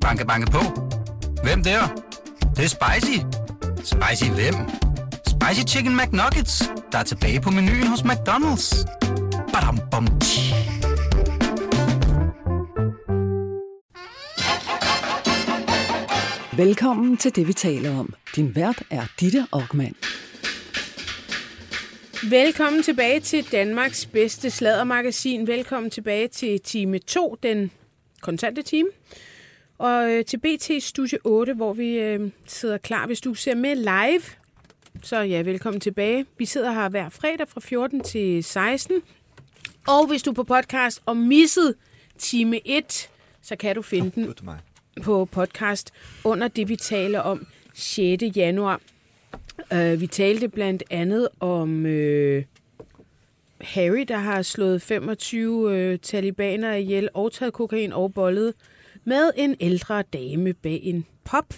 Banke, banke på. Hvem der? Det, det er spicy. Spicy hvem? Spicy Chicken McNuggets, der er tilbage på menuen hos McDonald's. Badum, bom, tji. Velkommen til det, vi taler om. Din vært er Ditte Aukmann. Velkommen tilbage til Danmarks bedste sladdermagasin. Velkommen tilbage til time 2, den kontante time. Og øh, til BT Studie 8, hvor vi øh, sidder klar, hvis du ser med live. Så ja, velkommen tilbage. Vi sidder her hver fredag fra 14 til 16. Og hvis du er på podcast og misset time 1, så kan du finde den Gud mig. på podcast under det, vi taler om 6. januar. Uh, vi talte blandt andet om uh, Harry, der har slået 25 uh, talibaner ihjel og taget kokain og bollet med en ældre dame bag en pop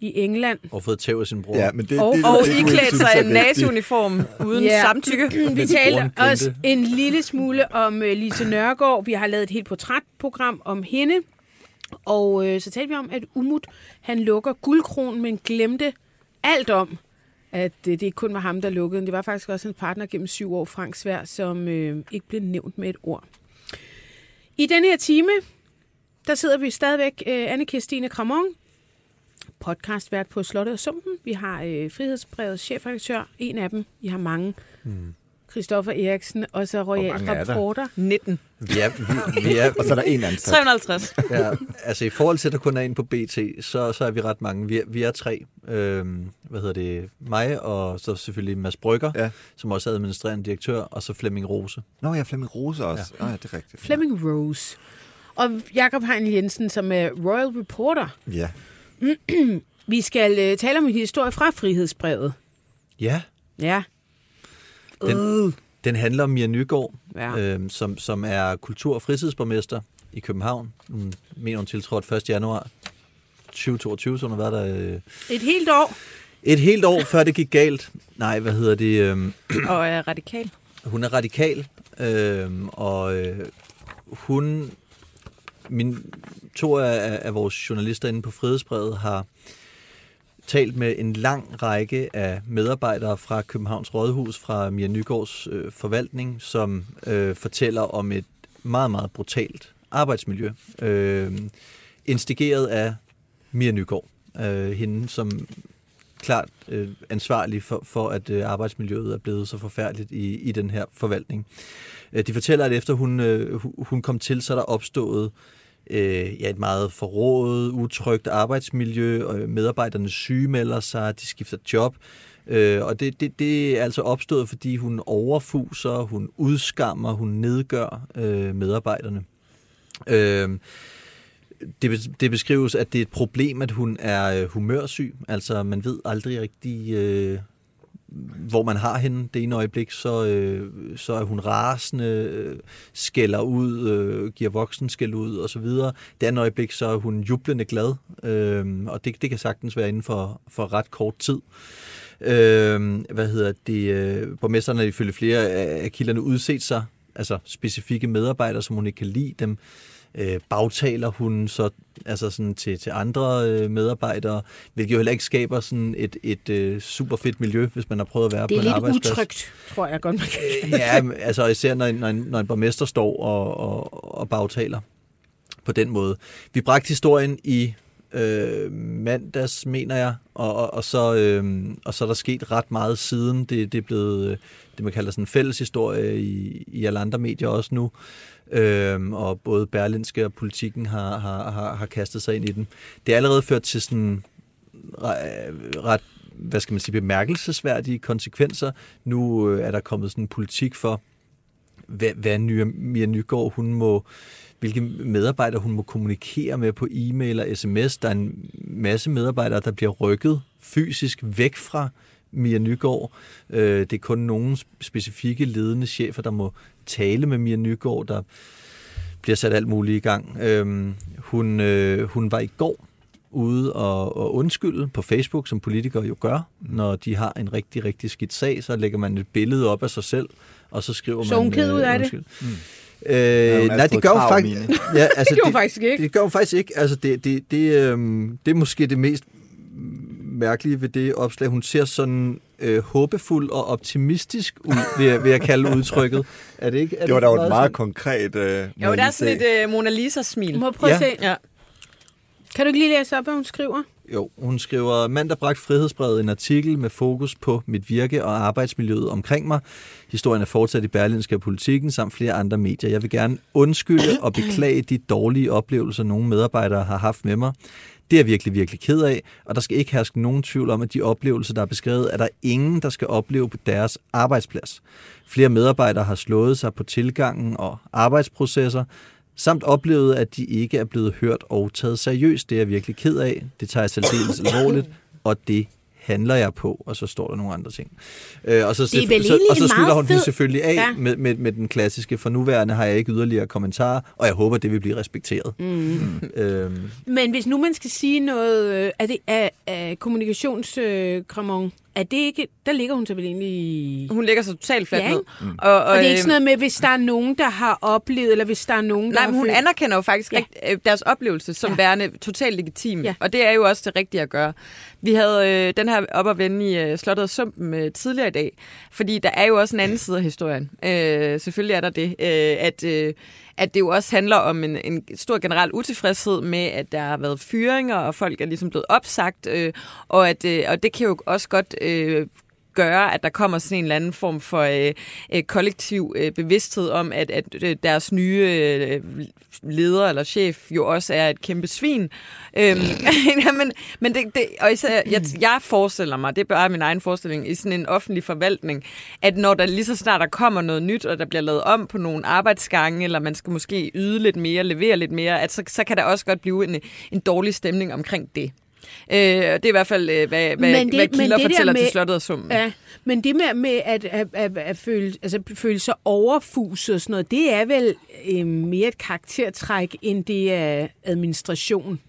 i England. Og fået tæv af sin bror. Ja, men det, Og- det, Og det, iklædt sig en nazi-uniform uden Ja. samtykke. Vi talte grinte. også en lille smule om uh, Lise Nørgaard. Vi har lavet et helt portrætprogram om hende. Og øh, så talte vi om, at Umut han lukker guldkronen, men glemte alt om, at øh, det ikke kun var ham, der lukkede den. Det var faktisk også en partner gennem syv år, Frank Svær, som øh, ikke blev nævnt med et ord. I denne her time, der sidder vi stadigvæk øh, anne Kirstine Kramon, podcastvært på Slottet og Sumpen. Vi har øh, Frihedsbrevets chefredaktør, en af dem. Vi har mange. Mm. Christoffer Eriksen, og så Royal er? Reporter. 19. Vi er, vi, vi er, Og så er der en ansat. 350. ja, altså i forhold til, at der kun er en på BT, så, så er vi ret mange. Vi er, vi er tre. Øhm, hvad hedder det? Mig, og så selvfølgelig Mads Brygger, Ja. som også er administrerende direktør, og så Flemming Rose. Nå, jeg er Flemming Rose også. Ja. Oh, ja, det er rigtigt. Flemming Rose. Og Jakob Hein Jensen, som er Royal Reporter. Ja. Vi skal øh, tale om en historie fra Frihedsbrevet. Ja, Ja. Den- den handler om Mia Nygaard, Ja. øhm, som, som er kultur- og fritidsborgmester i København. Hun mener, hun tiltrådte 1. januar 2022, så hun har været der øh, Et helt år. et helt år, før det gik galt. Nej, hvad hedder det? Øhm, Og er radikal. Hun er radikal, øh, og øh, hun, min, to af, af vores journalister inde på Frihedsbrevet har talt med en lang række af medarbejdere fra Københavns Rådhus, fra Mia Nygaards øh, forvaltning, som øh, fortæller om et meget, meget brutalt arbejdsmiljø, øh, instigeret af Mia Nygaard, øh, hende som klart øh, ansvarlig for, for, at øh, arbejdsmiljøet er blevet så forfærdeligt i, i den her forvaltning. Øh, de fortæller, at efter hun, øh, hun kom til, så er der opstået øh, Øh, ja, et meget forrådet, utrygt arbejdsmiljø, og medarbejderne sygemelder sig, de skifter job, øh, og det, det, det er altså opstået, fordi hun overfuser, hun udskammer, hun nedgør øh, medarbejderne. Øh, det, det beskrives, at det er et problem, at hun er øh, humørsyg. Altså, man ved aldrig rigtig, øh, hvor man har hende. Det ene øjeblik, så, øh, så er hun rasende, øh, skælder ud, øh, giver voksen skæld ud og så videre. Det andet øjeblik, så er hun jublende glad, øh, og det, det kan sagtens være inden for, for ret kort tid. Øh, hvad hedder det? Øh, borgmesteren har ifølge flere af af kilderne udset sig, altså specifikke medarbejdere, som hun ikke kan lide dem øh, bagtaler hun så altså sådan til, til andre øh, medarbejdere, hvilket jo heller ikke skaber sådan et, et øh, super fedt miljø, hvis man har prøvet at være Det er på en lidt arbejdsplads. utrygt, tror jeg godt, man kan kalde det. Ja, altså især når, når, en, når en borgmester står og, og, og bagtaler på den måde. Vi bragte historien i øh, mandags, mener jeg, og, og, og, så, øh, og så er der sket ret meget siden. Det, det er blevet, øh, det man kalder sådan en fælles historie i, i alle andre medier også nu. Øhm, og både Berlinske og politikken har, har, har, har kastet sig ind i den. Det er allerede ført til sådan øh, ret, hvad skal man sige, bemærkelsesværdige konsekvenser. Nu øh, er der kommet sådan en politik for, hvad, hvad Ny- Mia Nygaard, hun må, hvilke medarbejdere hun må kommunikere med på e-mail og sms. Der er en masse medarbejdere, der bliver rykket fysisk væk fra Mia Nygaard. Øh, det er kun nogle specifikke ledende chefer, der må tale med Mia Nygaard, der bliver sat alt muligt i gang. Øh, hun, øh, hun var i går ude og, og undskylde på Facebook, som politikere jo gør. Når de har en rigtig, rigtig skidt sag, så lægger man et billede op af sig selv, og så skriver Så man... hun ked ud øh, af det? undskyld. Øh, nej, Astrid det gør hun faktisk. Ja, altså, Det hun faktisk ikke. Det gør hun faktisk ikke. Altså, det, det, det, øhm, det er måske det mest mærkelige ved det opslag. Hun ser sådan øh, håbefuld og optimistisk ud, vil jeg, vil jeg kalde udtrykket. Er det ikke? Er Det var da et meget sådan- konkret... Øh, Jo, der er sådan et uh, Mona Lisa-smil. Må prøve Ja. at se? Ja. Kan du ikke lige læse op, hvad hun skriver? Jo, hun skriver, mandag bragt Frihedsbrevet en artikel med fokus på mit virke og arbejdsmiljøet omkring mig. Historien er fortsat i Berlinske og Politikken samt flere andre medier. Jeg vil gerne undskylde og beklage de dårlige oplevelser, nogle medarbejdere har haft med mig. Det er jeg virkelig, virkelig ked af, og der skal ikke herske nogen tvivl om, at de oplevelser, der er beskrevet, er der ingen, der skal opleve på deres arbejdsplads. Flere medarbejdere har slået sig på tilgangen og arbejdsprocesser, samt oplevet, at de ikke er blevet hørt og taget seriøst. Det er jeg virkelig ked af. Det tager jeg særdeles alvorligt, og det handler jeg på, og så står der nogle andre ting. Øh, og så, så, og så slutter hun fed- selvfølgelig af Ja. med, med, med den klassiske, for nuværende har jeg ikke yderligere kommentarer, og jeg håber, det vil blive respekteret. Mm. Øhm, Men hvis nu man skal sige noget, øh, er det er, er kommunikationskramon, er det ikke, der ligger hun så vel egentlig. Hun lægger sig totalt fladt Ja, ned. ikke? Og, og, Og det er ikke øhm, sådan noget med, hvis der er nogen, der har oplevet, eller hvis der er nogen, der Nej, men hun følt- anerkender jo faktisk Ja. rigt, øh, deres oplevelse som Ja. værende totalt legitim. Ja. Og det er jo også det rigtige at gøre. Vi havde øh, den her op at vende i øh, Slottet og Sumpen øh, tidligere i dag, fordi der er jo også en anden side af historien. Øh, selvfølgelig er der det, øh, at, øh, at det jo også handler om en, en stor generel utilfredshed med, at der har været fyringer, og folk er ligesom blevet opsagt, øh, og, at, øh, og det kan jo også godt... Øh, gøre, at der kommer sådan en eller anden form for øh, øh, kollektiv øh, bevidsthed om, at, at øh, deres nye øh, leder eller chef jo også er et kæmpe svin. Øhm, ja, men, men det, det, og især, jeg, jeg forestiller mig, det er bare min egen forestilling, i sådan en offentlig forvaltning, at når der lige så snart der kommer noget nyt, og der bliver lavet om på nogle arbejdsgange, eller man skal måske yde lidt mere, levere lidt mere, at så, så kan der også godt blive en, en dårlig stemning omkring det. Øh, det er i hvert fald, øh, hvad, hvad, det- hvad kilder fortæller med- til Slottet og Summen. Ja, men det med, med at, at, at, at føle, altså, føle sig overfuset og sådan noget, det er vel øh, mere et karaktertræk, end det er administration.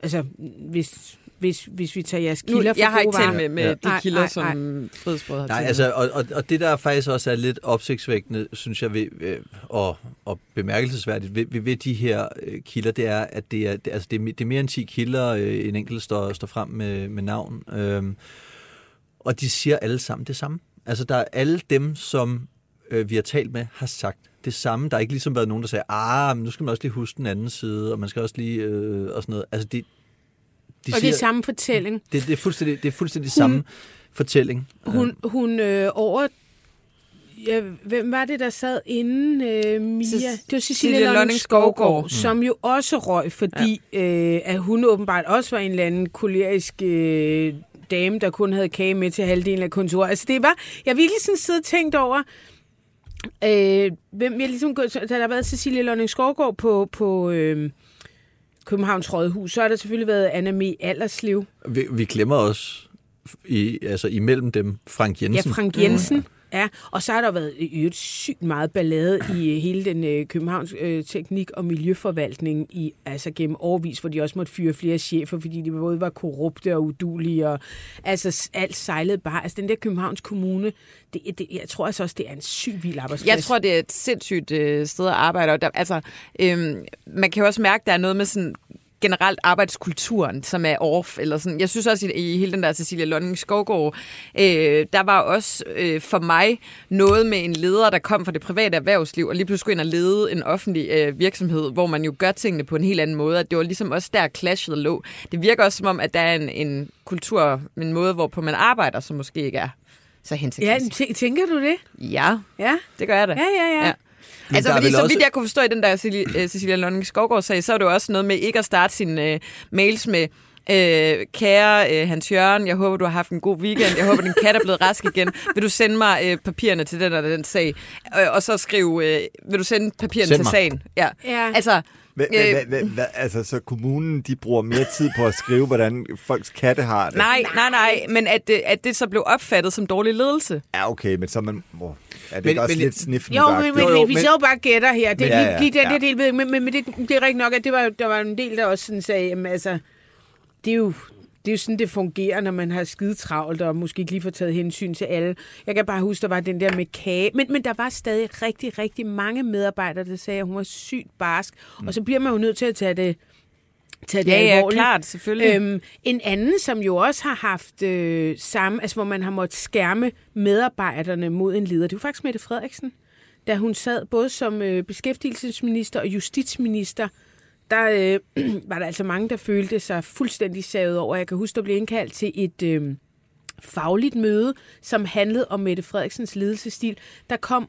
Altså, hvis, hvis, hvis vi tager jeres Nu, kilder for jeg har ikke talt med, med Ja. de Nej, kilder, nej, som Frihedsbrevet har Nej, altså, og, og, og det der faktisk også er lidt opsigtsvækkende, synes jeg, ved, øh, og, og bemærkelsesværdigt ved, ved, ved de her øh, kilder, det er, at det er, det, altså, det er, det er mere end 10 kilder, øh, en enkelt står, står frem med, med navn. Øhm, og de siger alle sammen det samme. Altså, der er alle dem, som øh, vi har talt med, har sagt det samme. Der har ikke ligesom været nogen, der sagde, ah, men nu skal man også lige huske den anden side, og man skal også lige, øh, og sådan noget. Altså, de, de Og det er samme fortælling. det, det er fuldstændig, det er fuldstændig samme fortælling. Hun, hun øh, over... Ja, hvem var det, der sad inden øh, Mia? Cec- det var Lonning Lonning Skovgaard, mm. som jo også røg, fordi ja. øh, at hun åbenbart også var en eller anden kolerisk øh, dame, der kun havde kage med til halvdelen af kontoret. Altså det var... Jeg har virkelig sådan siddet og tænkt over... Øh, hvem jeg ligesom, der har været Cecilie Lonning Skovgaard på, på øh, Københavns Rådhus, så har der selvfølgelig været Anna Me Allerslev. Vi, vi glemmer også i, altså imellem dem Frank Ja, Jensen. Frank Jensen. Mm. Ja, og så har der været i øvrigt sygt meget ballade i øh, hele den øh, Københavns øh, teknik- og miljøforvaltning i, altså gennem årvis, hvor de også måtte fyre flere chefer, fordi de både var korrupte og udulige, og altså alt sejlede bare. Altså den der Københavns Kommune, det, det, jeg tror altså også, det er en syg vild arbejdsplads. Jeg tror, det er et sindssygt øh, sted at arbejde. Og der, altså, øhm, man kan jo også mærke, at der er noget med sådan generelt arbejdskulturen, som er off. Eller sådan. Jeg synes også, i, i hele den der Cecilia Lonning Skovgaard, øh, der var også øh, for mig noget med en leder, der kom fra det private erhvervsliv, og lige pludselig skulle ind og lede en offentlig øh, virksomhed, hvor man jo gør tingene på en helt anden måde. At det var ligesom også der clashet lå. Det virker også som om, at der er en, en kultur, en måde, hvorpå man arbejder, som måske ikke er så Ja, hensigtsmæssig. tæ- tænker du det? Ja, Ja, det gør jeg da. ja, ja. ja. Ja. Men Altså, fordi så også- vidt jeg kunne forstå i den der Cecilia, øh, Cecilia Lonning Skovgaard sag, så er det jo også noget med ikke at starte sine øh, mails med Øh, kære øh, Hans Jørgen, jeg håber, du har haft en god weekend. Jeg håber, din kat er blevet rask igen. Vil du sende mig øh, papirerne til den eller den sag? Øh, og så skrive, øh, vil du sende papirerne Send til mig. sagen? Ja. Ja. Altså, Øh. hva, hva, hva, altså, så kommunen, de bruger mere tid på at skrive, hvordan folks katte har det. nej, nej, nej, men at det, at det så blev opfattet som dårlig ledelse. Ja, okay, men så er man... Oh, er det Men- ikke også men- lidt sniffen Jo, men, men, Jo, jo, vi men- så jo bare gætter her. Det, Men- ja, Ja, lige den ja. der del ved, men, men, men det, det er rigtigt nok, at det var, der var en del, der også sådan sagde, jamen, altså, det er jo, det er jo sådan, det fungerer, når man har skide travlt, og måske ikke lige får taget hensyn til alle. Jeg kan bare huske, der var den der med kage. Men, men der var stadig rigtig, rigtig mange medarbejdere, der sagde, at hun var sygt barsk. Mm. Og så bliver man jo nødt til at tage det, tage det Ja, ja, alvorligt. klart, selvfølgelig. Øhm, en anden, som jo også har haft øh, samme, altså hvor man har måttet skærme medarbejderne mod en leder, det jo faktisk Mette Frederiksen. Da hun sad både som øh, beskæftigelsesminister og justitsminister, der øh, var der altså mange, der følte sig fuldstændig savet over. Jeg kan huske, der blev indkaldt til et øh, fagligt møde, som handlede om Mette Frederiksens ledelsesstil. Der kom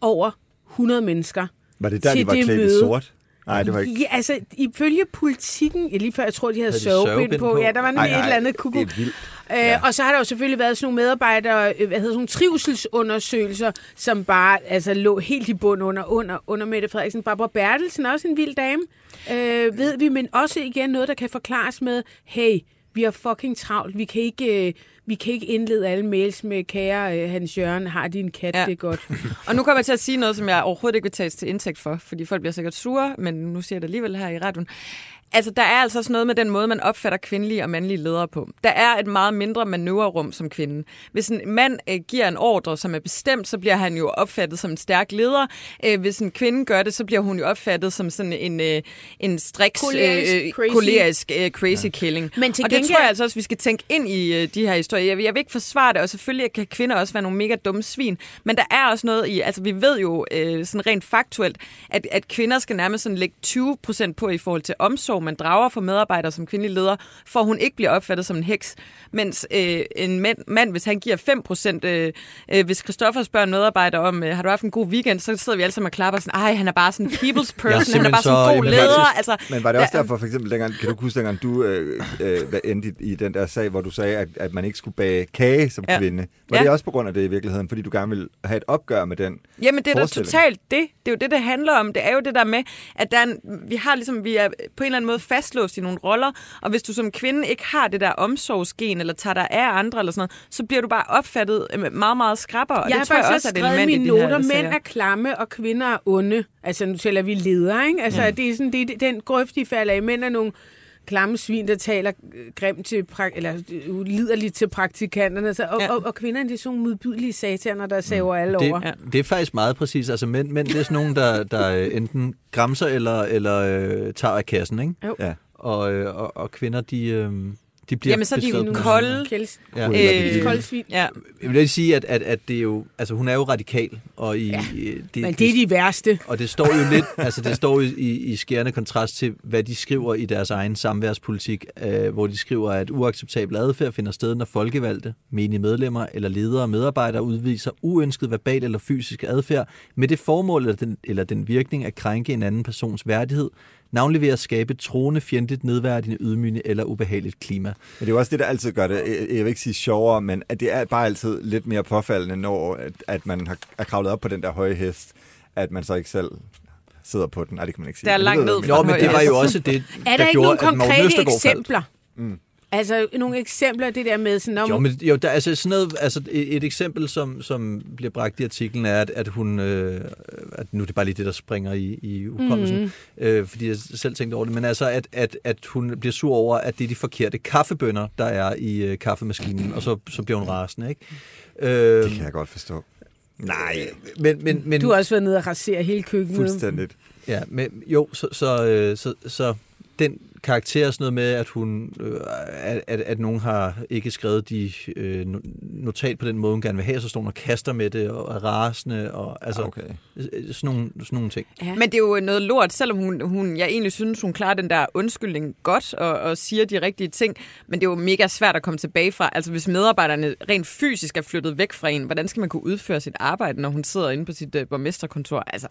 over 100 mennesker. Var det der, til de var det klædt i møde. sort? Nej, det var ikke... Ja, altså, ifølge politikken, ja, lige før jeg tror, de havde Havde de sovebind på. på? Ja, der var nemlig Ej, et ej, eller andet kuku. Det er vildt. Øh, Ja. Og så har der jo selvfølgelig været sådan nogle medarbejdere, øh, hvad hedder sådan nogle trivselsundersøgelser, som bare altså, lå helt i bund under, under, under Mette Frederiksen. Barbara Bertelsen er også en vild dame, øh, ved vi, men også igen noget, der kan forklares med, hey, vi har fucking travlt, vi kan ikke, øh, vi kan ikke indlede alle mails med, kære øh, Hans Jørgen, har din kat Ja. det godt. Og nu kommer jeg til at sige noget, som jeg overhovedet ikke vil tages til indtægt for, fordi folk bliver sikkert sure, men nu siger jeg det alligevel her i radioen. Altså, der er altså også noget med den måde, man opfatter kvindelige og mandlige ledere på. Der er et meget mindre manøvrerum som kvinde. Hvis en mand øh, giver en ordre, som er bestemt, så bliver han jo opfattet som en stærk leder. Øh, hvis en kvinde gør det, så bliver hun jo opfattet som sådan en, øh, en striks, Kolerisk, crazy. kolerisk øh, crazy ja. killing. Men til og det gengæld- tror jeg altså også, vi skal tænke ind i øh, de her historier. Jeg vil, jeg vil ikke forsvare det, og selvfølgelig kan kvinder også være nogle mega dumme svin, men der er også noget i, altså vi ved jo øh, sådan rent faktuelt, at, at kvinder skal nærmest sådan lægge 20 procent på i forhold til omsorg, man drager for medarbejdere som kvindelig leder, for hun ikke bliver opfattet som en heks, mens øh, en mand, mand, hvis han giver 5 procent, øh, øh, hvis Christoffer spørger en medarbejder om, øh, har du haft en god weekend, så sidder vi alle sammen og klapper sådan, ej, han er bare sådan en people's person, han er bare sådan så en god leder. Altså, Men var det også der- derfor, for eksempel, dengang, kan du huske, dengang du øh, øh, endte i, i den der sag, hvor du sagde, at, at man ikke skulle bage kage som Ja. kvinde? Var Ja. det også på grund af det i virkeligheden, fordi du gerne ville have et opgør med den? Jamen, det er da totalt det. Det er jo det, det handler om. Det er jo det der med, at der er en, vi har ligesom, vi er på en eller anden måde fastlåst i nogle roller, og hvis du som kvinde ikke har det der omsorgsgen, eller tager dig af andre, eller sådan noget, så bliver du bare opfattet øh, meget, meget skrappere. Og jeg det tror jeg også er et skrevet i element i mine noter, mænd er klamme, og kvinder er onde. Altså, nu tæller vi ledere, ikke? Altså, ja. det er sådan, det er den grøft, de falder i. Mænd er nogle klamme svin, der taler grimt til, eller øh, liderligt til praktikanterne. Så, og, Ja. og, og kvinderne, det er sådan nogle modbydelige sataner, der saver alle Det, over. ja. det er faktisk meget præcis. Altså mænd, mænd det er sådan nogen, der, der øh, enten græmser eller, eller øh, tager af kassen, ikke? Ja. Og, øh, og, og kvinder, de, øh, de bliver Jamen, så er de jo kolde. Ja. Øh, kolde svin. Ja, Jeg vil lige sige, at, at, at det er jo, altså hun er jo radikal, og i, Ja, det, Men det er de værste. Og det står jo lidt, altså det står jo i, i skærende kontrast til, hvad de skriver i deres egen samværspolitik, øh, hvor de skriver, at uacceptabel adfærd finder sted, når folkevalgte, menige medlemmer eller ledere og medarbejdere udviser uønsket verbal eller fysisk adfærd med det formål eller den, eller den virkning at krænke en anden persons værdighed, navnlig ved at skabe troende, fjendtligt, nedværdigende, ydmygende eller ubehageligt klima. Men det er jo også det, der altid gør det, jeg vil ikke sige sjovere, men at det er bare altid lidt mere påfaldende, når at, at man har, er kravlet op på den der høje hest, at man så ikke selv sidder på den. Nej, det kan man ikke sige. Der er langt ned den men det var jo også det, Er der der ikke gjorde, Magne konkrete Østergaard faldt. eksempler? Mm. Altså, nogle eksempler, det der med sådan om... Jo, men jo, der, altså sådan noget, altså et, et eksempel, som, som bliver bragt i artiklen, er, at, at hun, øh, at nu er det bare lige det, der springer i, i hukommelsen, mm. øh, fordi jeg selv tænkte over det, men altså, at, at, at hun bliver sur over, at det er de forkerte kaffebønner, der er i øh, kaffemaskinen, og så, så bliver hun rasende, ikke? Øh, Det kan jeg godt forstå. Nej, men, men, men, Du har også været nede og rasere hele køkkenet. fuldstændigt. Ja, men jo, så, så, øh, så, så den karakter er sådan noget med, at hun, øh, at, at, at nogen har ikke skrevet de øh, no- notat på den måde, hun gerne vil have, så står hun og kaster med det, og er rasende, og altså, Okay. okay. sådan, nogle, sådan nogle ting. Ja. Men det er jo noget lort, selvom hun, hun, jeg egentlig synes, hun klarer den der undskyldning godt og, og siger de rigtige ting. Men det er jo mega svært at komme tilbage fra. Altså hvis medarbejderne rent fysisk er flyttet væk fra en, hvordan skal man kunne udføre sit arbejde, når hun sidder inde på sit uh, borgmesterkontor? Altså,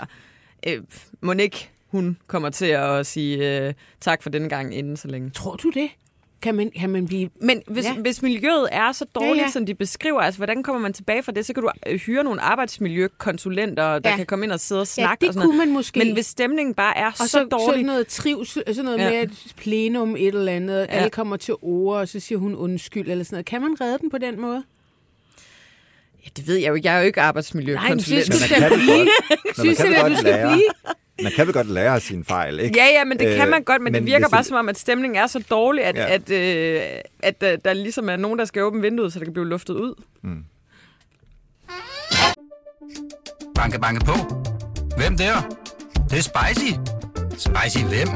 øh, må ikke hun kommer til at sige øh, tak for denne gang inden så længe. Tror du det? Kan man, kan man blive... Men hvis, Ja. ja. hvis miljøet er så dårligt, Ja, ja, ja. ja. som de beskriver, altså hvordan kommer man tilbage fra det? Så kan du øh, hyre nogle arbejdsmiljøkonsulenter, der Ja. ja. kan komme ind og sidde og Ja, snakke. det og sådan noget. kunne man måske. Men hvis stemningen bare er og så, så, så dårlig... sådan noget trivsel, sådan noget Ja. med et plenum, et eller andet, ja. Ja. alle kommer til ord, og så siger hun undskyld, eller sådan noget. Kan man redde den på den måde? Ja, det ved jeg jo ikke. Jeg er jo ikke Nej, men arbejdsmiljøkonsulent. det synes da det blive. Synes godt du skal blive. Man kan vel godt lære af sine fejl, ikke? Ja, ja, men det øh, kan Øh, man godt, men, men det virker hvis bare det- som om, at stemningen er så dårlig, at, Ja. at, øh, at der, der ligesom er nogen, der skal åbne vinduet, så det kan blive luftet ud. Banke, banke på. Hvem der? Det, det er spicy. Spicy hvem?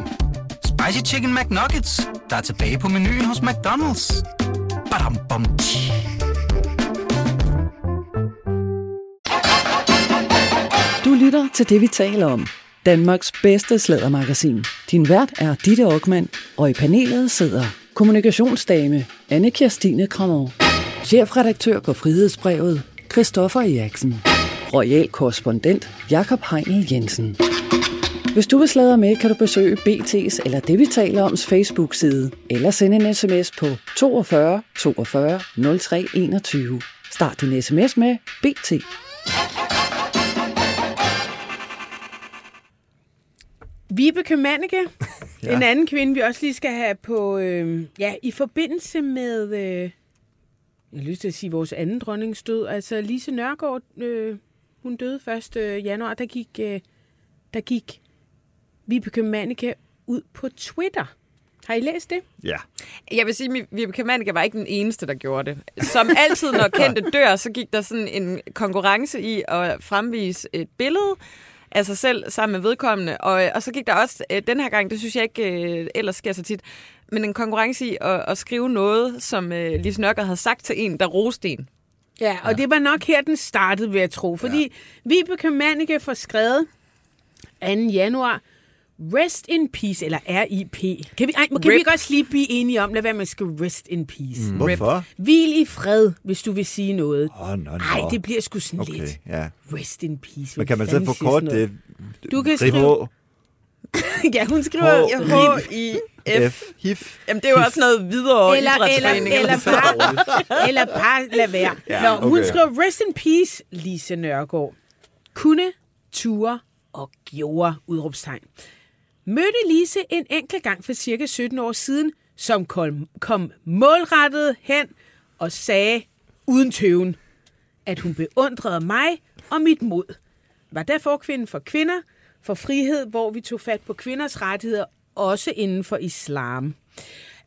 Spicy Chicken McNuggets, der er tilbage på menuen hos McDonald's. Badum, bom, tji. Du lytter til det, vi taler om. Danmarks bedste slædermagasin. Din vært er Ditte Aukmann, og i panelet sidder kommunikationsdame Anne Kirstine Krammer, chefredaktør på Frihedsbrevet Christoffer Eriksen, royal korrespondent Jakob Heinel Jensen. Hvis du vil sladre med, kan du besøge BT's eller det, vi taler oms Facebook-side, eller sende en sms på 42 42 03 21. Start din sms med BT. Vibeke Manneke, ja. en anden kvinde, vi også lige skal have på, øh, ja, i forbindelse med, øh, jeg har lyst til at sige, vores anden dronning død. Altså Lise Nørgaard, øh, hun døde 1. Øh, januar, der gik, øh, der gik Vibeke Manneke ud på Twitter. Har I læst det? Ja. Jeg vil sige, at Vibeke Manneke var ikke den eneste, der gjorde det. Som altid, når kendte dør, så gik der sådan en konkurrence i at fremvise et billede af sig selv sammen med vedkommende. Og, og så gik der også øh, den her gang, det synes jeg ikke øh, ellers sker så tit, men en konkurrence i at, at skrive noget, som øh, Lise Nørgaard havde sagt til en, der roste en. Ja, og ja. det var nok her, den startede, vil jeg tro. Fordi ja. Vibeke Manneke får skrevet 2. januar, Rest in peace, eller R.I.P. Kan vi, ej, kan vi Rip. ikke også lige blive enige om, lad være med at skrive rest in peace. Mm. Hvorfor? Hvil i fred, hvis du vil sige noget. Åh, oh, nå. Nej, det bliver sgu sådan Okay, lidt. ja. Rest in peace. Men kan man så få kort det? Du kan skrive- ja, hun skriver. H-I-F. F, HIF. Jamen, det er jo også noget videre Eller, eller, idrætsforening. eller, bare, eller bare lad være. Ja, Nå, hun okay. skriver, rest in peace, Lise Nørgaard. Kunne, ture og gjorde, udråbstegn. Mødte Lise en enkelt gang for cirka 17 år siden, som kom, kom målrettet hen og sagde uden tøven, at hun beundrede mig og mit mod. Var der forkvinden for kvinder, for frihed, hvor vi tog fat på kvinders rettigheder, også inden for islam.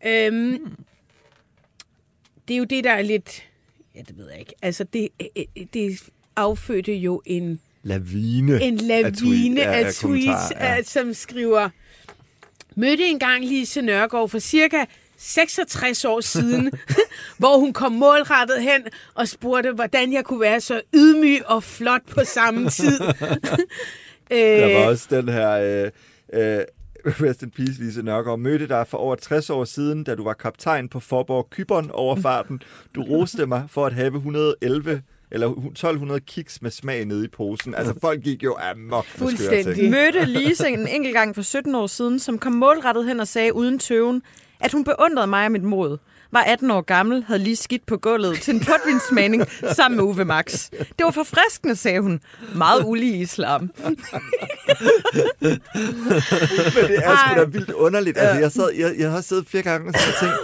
Øhm, det er jo det, der er lidt... Ja, det ved jeg ikke. Altså, det, øh, øh, det affødte jo en, Lavine. en lavine af tweet- af, af tweets, ja. som skriver... Mødte engang Lise Nørgaard for cirka 66 år siden, hvor hun kom målrettet hen og spurgte, hvordan jeg kunne være så ydmyg og flot på samme tid. Der var øh, også den her... Øh, øh, Rest in peace, Lise Nørgaard. Mødte dig for over 60 år siden, da du var kaptajn på Forborg Kyberen over farten. Du roste mig for at have 111 eller 1200 kiks med smag nede i posen. Altså, folk gik jo amok Fuldstændig. mødte Lise en enkelt gang for 17 år siden, som kom målrettet hen og sagde uden tøven, at hun beundrede mig og mit mod. Var 18 år gammel, havde lige skidt på gulvet til en portvinsmagning sammen med Uwe Max. Det var forfriskende, sagde hun. Meget ulig islam. Men det er sgu da vildt underligt. Altså, jeg, sad, jeg, jeg har siddet flere gange og tænkt,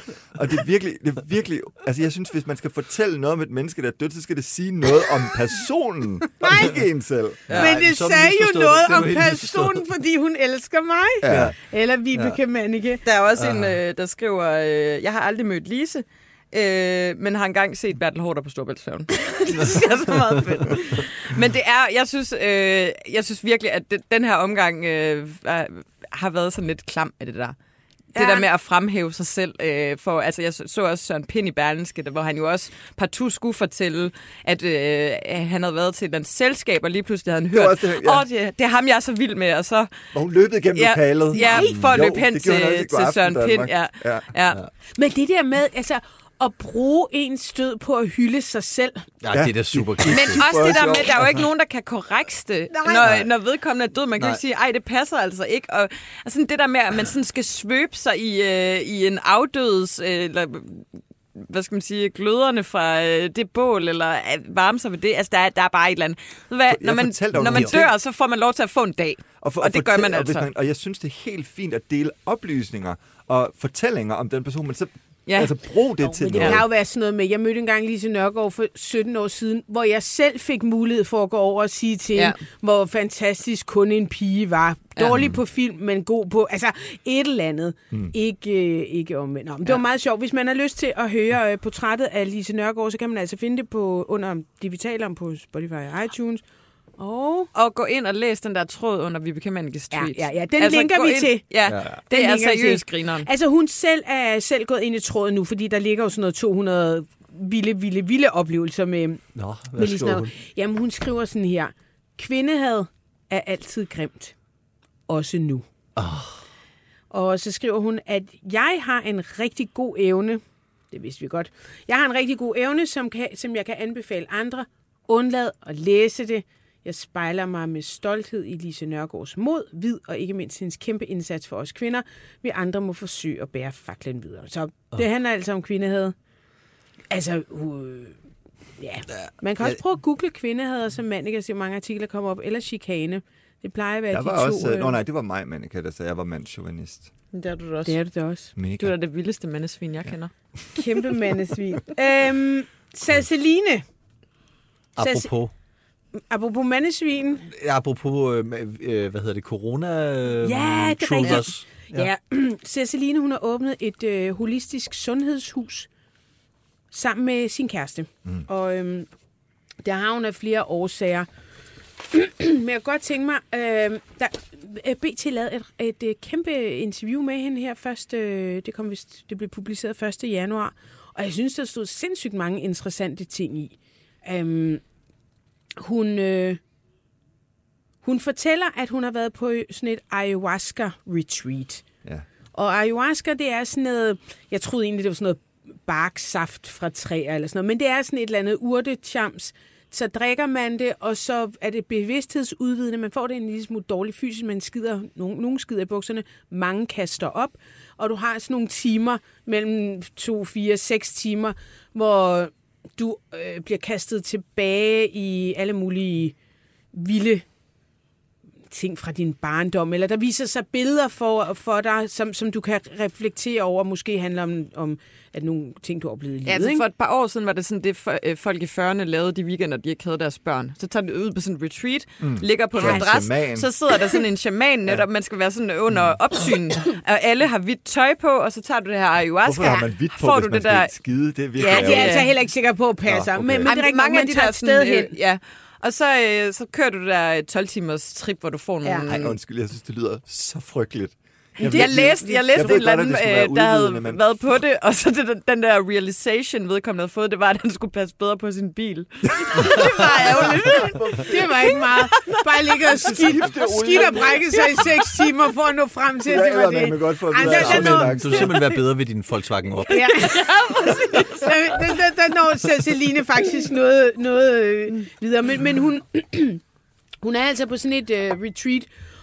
og det er virkelig, det er virkelig, altså jeg synes, hvis man skal fortælle noget om et menneske, der er dødt, så skal det sige noget om personen, og ikke en selv. Ja, Men det sagde jo noget Det om personen, fordi hun elsker mig. Ja. Eller Vibeke ja. Manneke. Der er også en, øh, der skriver, øh, jeg har aldrig mødt Lise, øh, men har engang set Bertel Hårder på Storbæltsfærgen. det er så meget fedt. Men det er, jeg synes, øh, jeg synes virkelig, at det, den her omgang øh, har været sådan lidt klam af det der. Det Ja. der med at fremhæve sig selv. Øh, for, altså, jeg så, så også Søren Pind i Berlingske, der- hvor han jo også partout skulle fortælle, at øh, han havde været til et eller andet selskab, og lige pludselig havde han hørt, det, åh, ja. oh, det, det er ham, jeg er så vild med, og så Og hun løbet igennem Ja, lokalet. ja, for at løbe hen til- til Søren Pind, Danmark. ja. ja. ja. Men det der med, altså, at bruge en stød på at hylde sig selv. Ja, det er da super Men også det der med, sjovt. der er jo ikke nogen, der kan korrekte, Nej. når, når vedkommende er død. Man kan jo Nej. sige, ej, det passer altså ikke. Og altså, det der med, at man sådan skal svøbe sig i, øh, i en afdødes, øh, eller hvad skal man sige, gløderne fra øh, det bål, eller øh, varme sig ved det. Altså, der er, der er bare et eller andet. Hvad, Jeg når man, når man dør, så får man lov til at få en dag. Og, for- og det gør fortæl- man og hvis altså. Man, og jeg synes, det er helt fint at dele oplysninger og fortællinger om den person, men så Ja. Altså, brug det Jo, til men det noget. kan jo være sådan noget med, jeg mødte engang Lise Nørgaard for 17 år siden, hvor jeg selv fik mulighed for at gå over og sige til Ja. hende, hvor fantastisk kun en pige var. Dårlig ja. på film, men god på, altså et eller andet. Mm. Ikke, øh, ikke omvendt. Nå, men det ja. var meget sjovt. Hvis man har lyst til at høre øh, portrættet af Lise Nørgaard, så kan man altså finde det på, under det, vi taler om på Spotify og iTunes. Og Og gå ind og læs den der tråd under Vibeke Mannikes Ja, tweet. ja, ja, den linker gå vi ind- til. Ja, Ja. det Den er linker vi seriøst til. grineren. Altså hun selv er selv gået ind i tråden nu, fordi der ligger jo sådan noget 200 vilde, vilde, vilde oplevelser med, Nå, med hvad Lise skriver hun? Jamen hun skriver sådan her. Kvindehad er altid grimt. Også nu. Oh. Og så skriver hun, at jeg har en rigtig god evne. Det vidste vi godt. Jeg har en rigtig god evne, som, kan, som jeg kan anbefale andre. Undlad at læse det. Jeg spejler mig med stolthed i Lise Nørgaards mod, vid og ikke mindst hendes kæmpe indsats for os kvinder. Vi andre må forsøge at bære faklen videre. Så det handler altså om kvindehad. Altså, øh, ja. Man kan også prøve at google kvindehad, som mand, ikke? se mange artikler kommer op, eller chikane. Det plejer at være Der de var to. også... øh. Nå nej, det var mig, Mannika, der sagde, jeg var mandsjuvenist. Det er du da også. Det er det da også. Mega. Du er da det vildeste mandesvin, jeg kender. Kæmpe mandesvin. øhm, Sasseline, Apropos, apropos mandesvin. apropos øh, øh, hvad hedder det, corona øh, Ja, det er truthers. Ja, ja Ceciline, hun har åbnet et øh, holistisk sundhedshus sammen med sin kæreste. Mm. Og øhm, der har hun af flere årsager. Men jeg kunne godt tænke mig, øh, der, øh, BT lavede et, et, et kæmpe interview med hende her først. Øh, det, kom vist, det blev publiceret 1. januar. Og jeg synes, der stod sindssygt mange interessante ting i. Øhm, hun, øh, hun fortæller, at hun har været på sådan et ayahuasca-retreat. Ja. Og ayahuasca, det er sådan noget... Jeg troede egentlig, det var sådan noget barksaft fra træer eller sådan noget, men det er sådan et eller andet urtechams. Så drikker man det, og så er det bevidsthedsudvidende. Man får det en lille smule dårlig fysisk, man skider, nogen, nogen skider i bukserne, mange kaster op, og du har sådan nogle timer, mellem to, fire, seks timer, hvor du øh, bliver kastet tilbage i alle mulige vilde ting fra din barndom, eller der viser sig billeder for, for dig, som, som du kan reflektere over, måske handler om, om at nogle ting, du har oplevet i livet. Ja, altså for et par år siden var det sådan, det for, øh, folk i 40'erne lavede de weekender, de ikke havde deres børn. Så tager de ud på sådan en retreat, mm. ligger på en Ja. madras, Shaman. så sidder der sådan en shaman netop, man skal være sådan under opsyn, og alle har hvidt tøj på, og så tager du det her ayahuasca. Hvorfor har man hvidt på, får hvis du man det der, skide? Det er virkelig Ja, det er altså heller ikke sikker på at passe. Nå, okay. men, men det er Ej, rigtig mange af de der sted hen. øh, ja. Og så, øh, så kører du der 12-timers trip, hvor du får nogle... Ja. Ej, undskyld, jeg synes, det lyder så frygteligt. Jeg, jeg læste, jeg læste Jeg en eller anden, øh, der havde men- været på det, og så det, den der realization, vedkommende havde fået, det var, at han skulle passe bedre på sin bil. det var ærgerligt. Det var ikke meget. Bare ligge og skidt, skidt og brække sig i seks timer for at nå frem til, at det var det. Godt få at Ej, det er når- afsnit- Du vil simpelthen være bedre ved din Volkswagen op. Ja. der, der, der når Ceciline faktisk noget, noget øh, videre. Men, men hun, hun er altså på sådan et øh, retreat,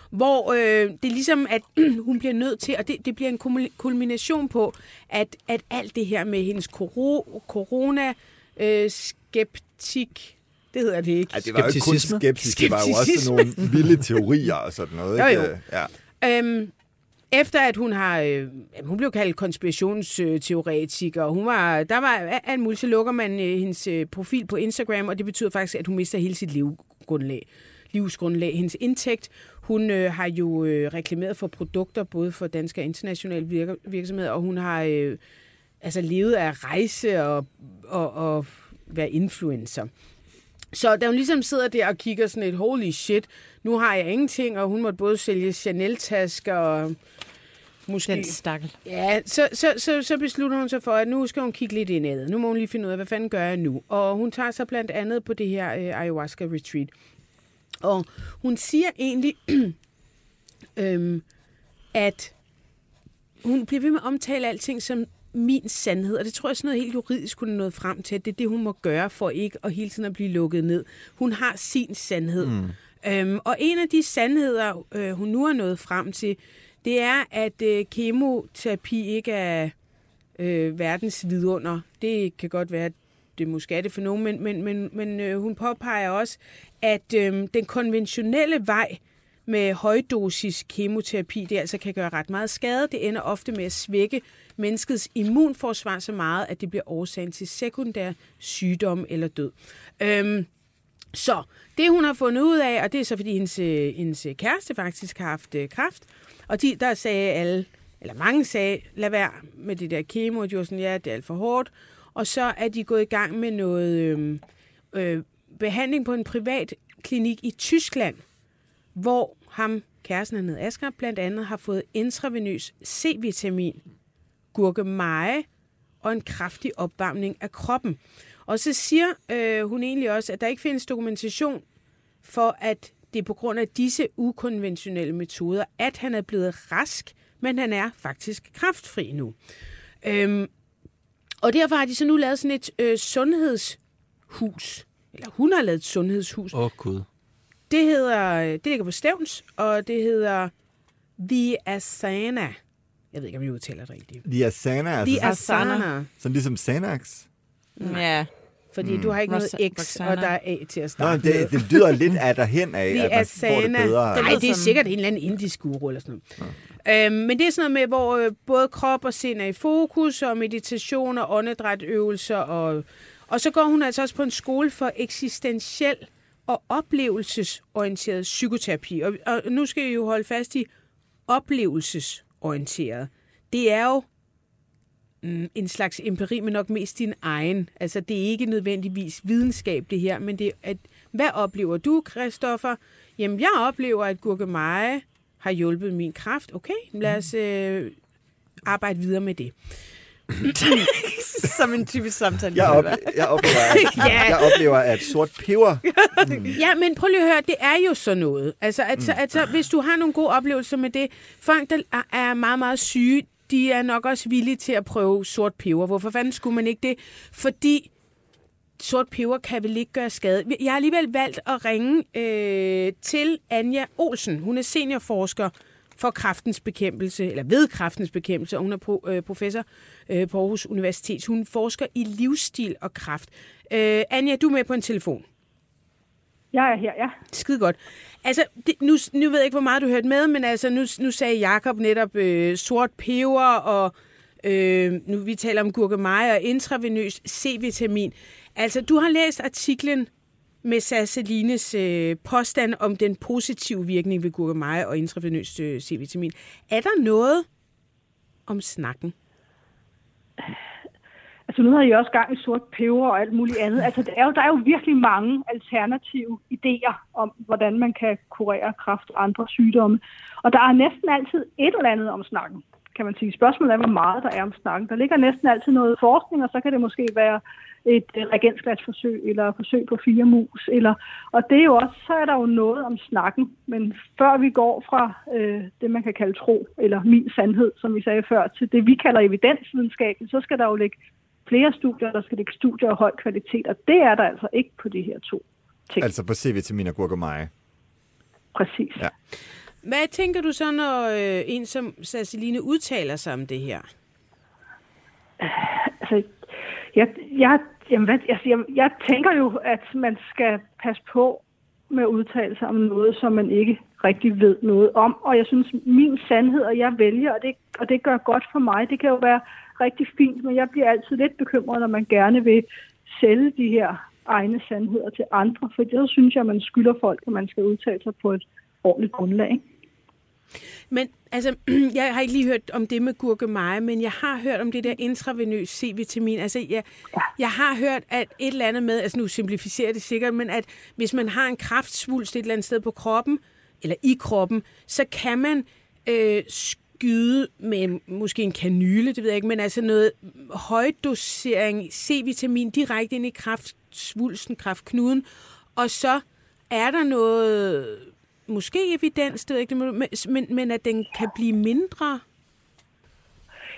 hvor øh, det er ligesom, at hun bliver nødt til, og det, det bliver en kulmination på, at, at alt det her med hendes koro, corona øh, skeptik, det hedder det ikke. Ej, det var jo ikke kun Skepticisme? skepsis, det var jo også nogle vilde teorier og sådan noget. Jo, Ikke? jo. Ja. Øhm, efter at hun har, øh, hun blev kaldt konspirationsteoretiker, og hun var, der var alt muligt, så lukker man øh, hendes øh, profil på Instagram, og det betyder faktisk, at hun mister hele sit livsgrundlag. livsgrundlag, hendes indtægt. Hun øh, har jo øh, reklameret for produkter, både for danske og internationale virker, virksomheder, og hun har øh, altså levet af at rejse og, og, og være influencer. Så da hun ligesom sidder der og kigger sådan et, holy shit, nu har jeg ingenting, og hun måtte både sælge Chanel-tasker og måske... Den stakkel. Ja, så, så, så, så beslutter hun sig for, at nu skal hun kigge lidt indad. Nu må hun lige finde ud af, hvad fanden gør jeg nu? Og hun tager sig blandt andet på det her øh, ayahuasca-retreat. Og hun siger egentlig, øhm, at hun bliver ved med at omtale alting som min sandhed, og det tror jeg sådan noget helt juridisk, hun er nået frem til, at det er det, hun må gøre for ikke at hele tiden at blive lukket ned. Hun har sin sandhed. Mm. Øhm, og en af de sandheder, øh, hun nu er nået frem til, det er, at øh, kemoterapi ikke er øh, verdens vidunder. Det kan godt være, at det måske er det for nogen, men, men, men, men øh, hun påpeger også, at øh, den konventionelle vej med højdosis kemoterapi, det altså kan gøre ret meget skade. Det ender ofte med at svække menneskets immunforsvar så meget, at det bliver årsagen til sekundær sygdom eller død. Øhm, så det, hun har fundet ud af, og det er så, fordi hendes, øh, hendes kæreste faktisk har haft øh, kræft, og de, der sagde alle, eller mange sagde, lad være med det der kemo, og de var sådan, ja, det er alt for hårdt. Og så er de gået i gang med noget øh, øh, behandling på en privat klinik i Tyskland, hvor ham, kæresten han Asger, blandt andet har fået intravenøs C-vitamin, gurkemeje og en kraftig opvarmning af kroppen. Og så siger øh, hun egentlig også, at der ikke findes dokumentation for, at det er på grund af disse ukonventionelle metoder, at han er blevet rask, men han er faktisk kraftfri nu. Øhm, og derfor har de så nu lavet sådan et øh, sundhedshus. Eller hun har lavet et sundhedshus. Åh, oh, Gud. Det hedder, det ligger på Stævns, og det hedder The Asana. Jeg ved ikke, om jeg udtaler det rigtigt. The Asana, altså The Asana. sådan ligesom Xanax. Ja. Fordi mm. du har ikke noget X, Roxana. og der er A til at Nå, starte det, med. det lyder lidt af derhen af, The at man får det Asana. bedre. Nej, det er sikkert en eller anden indisk guru eller sådan noget. Øhm, men det er sådan noget med, hvor øh, både krop og sind er i fokus, og meditation og åndedrætøvelser. Og, og så går hun altså også på en skole for eksistentiel og oplevelsesorienteret psykoterapi. Og, og nu skal I jo holde fast i oplevelsesorienteret. Det er jo mm, en slags empiri, men nok mest din egen. Altså, det er ikke nødvendigvis videnskab, det her, men det er, at, hvad oplever du, Christoffer? Jamen, jeg oplever, at gurkemeje har hjulpet min kraft. Okay, lad os øh, arbejde videre med det. Som en typisk samtale. Jeg, op, jeg, oplever, at, Ja. jeg oplever, at sort peber... Ja, men prøv lige at høre, det er jo sådan noget. Altså, altså, altså hvis du har nogle gode oplevelser med det, folk, der er- er meget, meget syge, de er nok også villige til at prøve sort peber. Hvorfor fanden skulle man ikke det? Fordi sort peber kan vel ikke gøre skade. Jeg har alligevel valgt at ringe øh, til Anja Olsen. Hun er seniorforsker for kraftens bekæmpelse, eller ved kraftens bekæmpelse, og hun er pro, øh, professor øh, på Aarhus Universitet. Hun forsker i livsstil og kraft. Øh, Anja, du er med på en telefon. Jeg er her, ja. Skide godt. Altså, det, nu, nu ved jeg ikke, hvor meget du hørte med, men altså, nu, nu sagde Jakob netop øh, sort peber, og øh, nu vi taler om gurkemeje og intravenøs C-vitamin. Altså, du har læst artiklen med Sasselines øh, påstand om den positive virkning ved gurkemeje og intravenøs øh, C-vitamin. Er der noget om snakken? Altså nu har jeg også gang i sort peber og alt muligt andet. Altså der er jo, der er jo virkelig mange alternative idéer om, hvordan man kan kurere kræft og andre sygdomme. Og der er næsten altid et eller andet om snakken, kan man sige. Spørgsmålet er, hvor meget der er om snakken. Der ligger næsten altid noget forskning, og så kan det måske være et øh, reagensglasforsøg eller forsøg på fire mus. Eller, og det er jo også, så er der jo noget om snakken. Men før vi går fra øh, det, man kan kalde tro, eller min sandhed, som vi sagde før, til det, vi kalder evidensvidenskab, så skal der jo ligge flere studier, der skal ligge studier af høj kvalitet, og det er der altså ikke på de her to ting. Altså på C-vitamin og gurkemeje. Præcis. Ja. Hvad tænker du så, når øh, en som Ceciline udtaler sig om det her? Altså, jeg, jeg, jamen, hvad, altså, jeg, jeg tænker jo, at man skal passe på med at udtale sig om noget, som man ikke rigtig ved noget om. Og jeg synes, min sandhed, og jeg vælger, og det, og det gør godt for mig, det kan jo være rigtig fint, men jeg bliver altid lidt bekymret, når man gerne vil sælge de her egne sandheder til andre, for det synes jeg, at man skylder folk, at man skal udtale sig på et ordentligt grundlag. ikke? Men altså, jeg har ikke lige hørt om det med gurkemeje, men jeg har hørt om det der intravenøs C-vitamin. Altså, jeg, jeg har hørt, at et eller andet med, altså nu simplificerer det sikkert, men at hvis man har en kraftsvulst et eller andet sted på kroppen, eller i kroppen, så kan man øh, skyde med måske en kanyle, det ved jeg ikke, men altså noget højdosering C-vitamin direkte ind i kraftsvulsten, kraftknuden, og så er der noget måske evidens, det ved ikke, men, men, men at den kan blive mindre.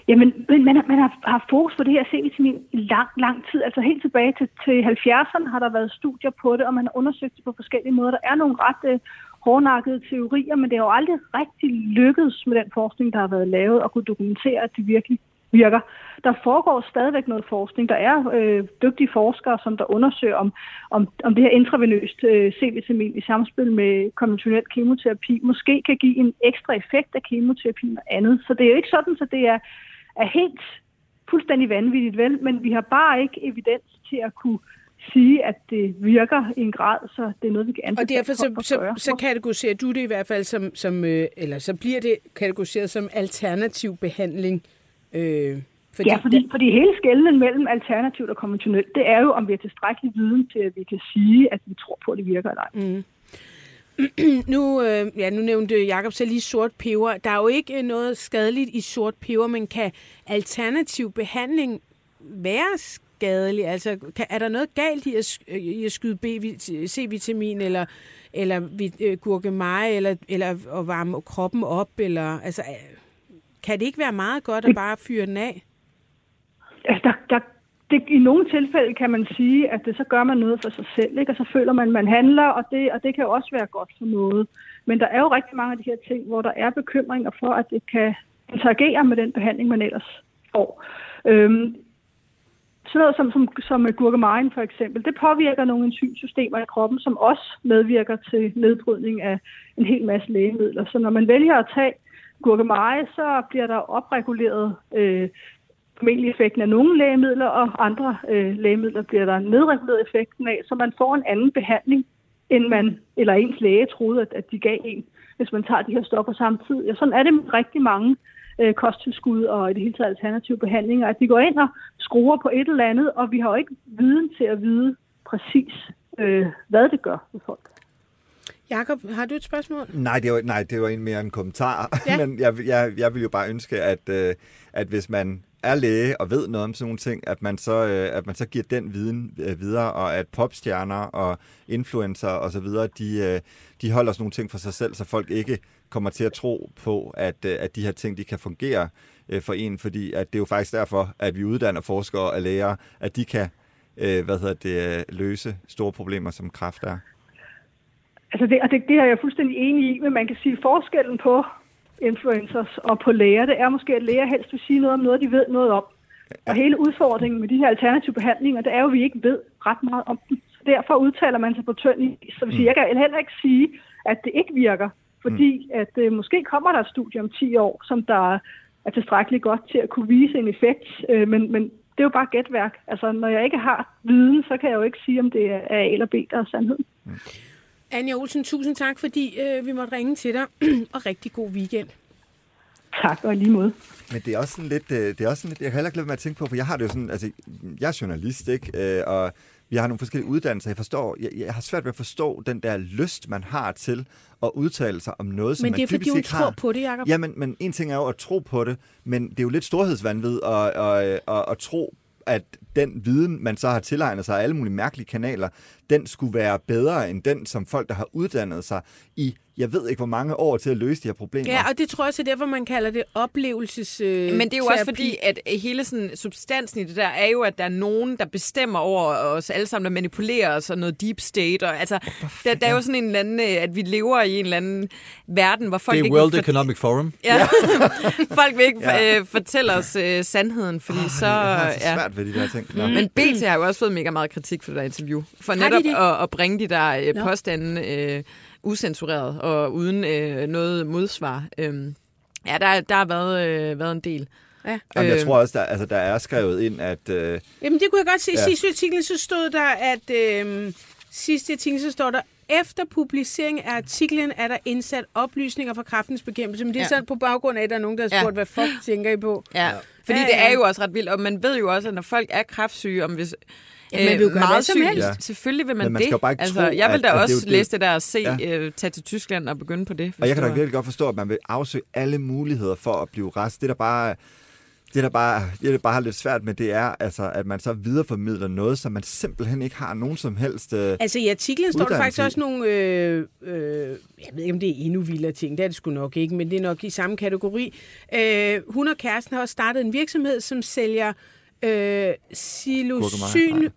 Jamen, men man, har- man har, haft fokus på det her C-vitamin i lang, lang tid. Altså helt tilbage til, til 70'erne har der været studier på det, og man har undersøgt det på forskellige måder. Der er nogle ret øh, hårdnakkede teorier, men det har jo aldrig rigtig lykkedes med den forskning, der har været lavet, at kunne dokumentere, at det virkelig virker. Der foregår stadigvæk noget forskning. Der er øh, dygtige forskere, som der undersøger, om, om, om det her intravenøst øh, C-vitamin i samspil med konventionel kemoterapi måske kan give en ekstra effekt af kemoterapi og andet. Så det er jo ikke sådan, så det er, er helt fuldstændig vanvittigt, vel? Men vi har bare ikke evidens til at kunne sige, at det virker i en grad, så det er noget, vi kan anbefale Og derfor så, at så, så kategoriserer du det i hvert fald som, som øh, eller så bliver det kategoriseret som alternativ behandling. Øh, fordi ja, fordi, fordi hele skældenen mellem alternativt og konventionelt, det er jo, om vi har tilstrækkelig viden til, at vi kan sige, at vi tror på, at det virker eller ej. Mm. nu, øh, ja, nu nævnte Jacob så lige sort peber. Der er jo ikke øh, noget skadeligt i sort peber, men kan alternativ behandling være skadelig? Altså, kan, er der noget galt i at, sk- i at skyde C-vitamin eller, eller øh, gurkemeje, eller, eller at varme kroppen op? Eller, altså, øh, kan det ikke være meget godt at bare fyre den af? Altså, der, der, det, I nogle tilfælde kan man sige, at det, så gør man noget for sig selv, ikke? og så føler man, at man handler, og det, og det kan jo også være godt for noget. Men der er jo rigtig mange af de her ting, hvor der er bekymringer for, at det kan interagere med den behandling, man ellers får. Øhm, sådan noget som, som, som gurkemejen for eksempel, det påvirker nogle enzymsystemer i kroppen, som også medvirker til nedbrydning af en hel masse lægemidler. Så når man vælger at tage gurkemeje, så bliver der opreguleret øh, formentlig effekten af nogle lægemidler, og andre øh, lægemidler bliver der nedreguleret effekten af, så man får en anden behandling, end man eller ens læge troede, at, at de gav en, hvis man tager de her stoffer samtidig. Og sådan er det med rigtig mange øh, kosttilskud og i det hele taget alternative behandlinger, at de går ind og skruer på et eller andet, og vi har jo ikke viden til at vide præcis, øh, hvad det gør med folk. Jakob, har du et spørgsmål? Nej, det var, nej, det var en mere en kommentar. Ja. Men jeg, jeg, jeg vil jo bare ønske, at, øh, at hvis man er læge og ved noget om sådan nogle ting, at man så, øh, at man så giver den viden øh, videre, og at popstjerner og influencer og så videre, de, øh, de holder sådan nogle ting for sig selv, så folk ikke kommer til at tro på, at, øh, at de her ting, de kan fungere øh, for en, fordi at det er jo faktisk derfor, at vi uddanner forskere og læger, at de kan øh, hvad hedder det, løse store problemer, som kræft er. Altså det, og det, det er jeg fuldstændig enig i, men man kan sige forskellen på influencers og på læger, det er måske, at læger helst vil sige noget om noget, de ved noget om. Og hele udfordringen med de her alternative behandlinger, det er jo, at vi ikke ved ret meget om dem. Så derfor udtaler man sig på tynd is. Så vil sige, jeg kan heller ikke sige, at det ikke virker, fordi at øh, måske kommer der et studie om 10 år, som der er tilstrækkeligt godt til at kunne vise en effekt, øh, men, men det er jo bare gætværk. Altså, når jeg ikke har viden, så kan jeg jo ikke sige, om det er A eller B, der er sandheden. Anja Olsen, tusind tak, fordi øh, vi måtte ringe til dig, og rigtig god weekend. Tak, og lige måde. Men det er også sådan lidt, øh, det er også sådan lidt, jeg kan heller ikke lade med at tænke på, for jeg har det jo sådan, altså, jeg er journalist, ikke? Øh, og vi har nogle forskellige uddannelser. Jeg forstår, jeg, jeg har svært ved at forstå den der lyst, man har til at udtale sig om noget, som Men man det er, fordi typisk hun ikke tror har. på det, Jacob. Ja, men, men en ting er jo at tro på det, men det er jo lidt storhedsvandvid at, at, at, at tro, at den viden, man så har tilegnet sig af alle mulige mærkelige kanaler, den skulle være bedre end den, som folk, der har uddannet sig i, jeg ved ikke hvor mange år til at løse de her problemer. Ja, og det tror jeg også er derfor, man kalder det oplevelses øh, Men det er jo også fordi, at hele sådan, substansen i det der er jo, at der er nogen, der bestemmer over os alle sammen, der manipulerer os og noget deep state. Og, altså, der, der er jo sådan en eller anden, øh, at vi lever i en eller anden verden, hvor folk Det er ikke World vil Economic Forum. Ja. folk vil ikke Ja. øh, fortælle os øh, sandheden, fordi så... jeg har så ja. svært ved de der ting. Nå. Men BT har jo også fået mega meget kritik for det der interview. For de netop det? at, at bringe de der øh, påstande øh, usensureret og uden øh, noget modsvar. Øhm, ja, der, der har været, øh, været en del. Ja. Jamen, jeg Øh. tror også, der, altså, der er skrevet ind, at... Øh, Jamen, det kunne jeg godt se. Ja. Sidste artikel, så stod der, at... Øh, sidste artikel, så står der, efter publicering af artiklen er der indsat oplysninger fra kraftens bekæmpelse. Men det er Ja. ja. så på baggrund af, at der er nogen, der har Ja. spurgt, hvad fuck tænker I på? Ja. Fordi Ja, det ja. er jo også ret vildt, og man ved jo også, at når folk er kræftsyge, om hvis Ja, man vil jo gøre hvad som syg, helst. Ja. Selvfølgelig vil man, Men man det. bare ikke altså, tro, jeg vil at- da at også jo det- læse det der og se, Ja. ja. øh, tage til Tyskland og begynde på det. Og jeg kan da virkelig godt forstå, at man vil afsøge alle muligheder for at blive rest. Det der bare, det der bare, det der bare har lidt svært med, det er, altså, at man så videreformidler noget, som man simpelthen ikke har nogen som helst... Øh, Altså i artiklen står der faktisk i. også nogle, øh, øh, jeg ved ikke om det er endnu vildere ting, det er det sgu nok ikke, men det er nok i samme kategori. Øh, hun og kæresten har også startet en virksomhed, som sælger øh, psilocyn,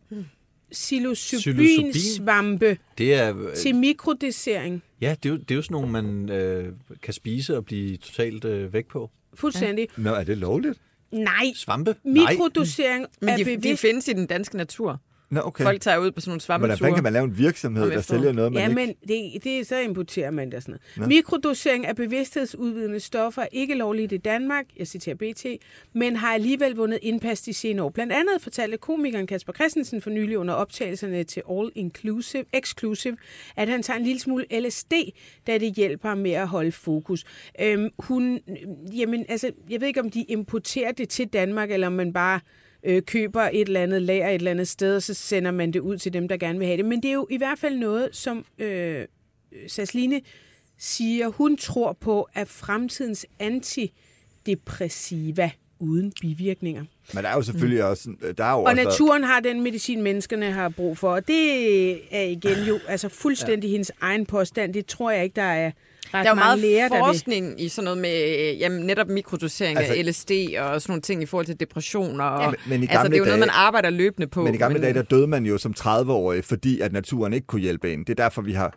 psilocybinsvampe Det er, øh, til mikrodessering. ja, det er, jo, det er jo sådan nogle, man øh, kan spise og blive totalt øh, væk på. Fuldstændig. Nå, er det lovligt? Nej, Svampe? Nej. mikrodosering Men er de, de bevidst. findes i den danske natur. Nå, okay. Folk tager ud på sådan nogle Hvordan fanden svampeture. kan man lave en virksomhed, Om der sælger noget, man Ja, ikke... men det, det, så importerer man det sådan noget. Nå. Mikrodosering af bevidsthedsudvidende stoffer er ikke lovligt i Danmark, jeg citerer BT, men har alligevel vundet indpas de senere år. Blandt andet fortalte komikeren Kasper Christensen for nylig under optagelserne til All Inclusive, Exclusive, at han tager en lille smule LSD, da det hjælper ham med at holde fokus. Øhm, hun, jamen, altså, jeg ved ikke, om de importerer det til Danmark, eller om man bare øh, køber et eller andet lager et eller andet sted, og så sender man det ud til dem, der gerne vil have det. Men det er jo i hvert fald noget, som øh, Sasline siger, hun tror på, at fremtidens antidepressiva uden bivirkninger. Men der er jo selvfølgelig også... Der er jo Og også naturen har den medicin, menneskerne har brug for. Og det er igen jo altså fuldstændig ja. hendes egen påstand. Det tror jeg ikke, der er ret Der er meget læger, der vil. forskning i sådan noget med øh, jamen, netop mikrodosering altså, af LSD og sådan nogle ting i forhold til depressioner. Og, Men- men i altså, det er jo noget, dage- man arbejder løbende på. Men i gamle dage, der døde man jo som 30-årig, fordi at naturen ikke kunne hjælpe en. Det er derfor, vi har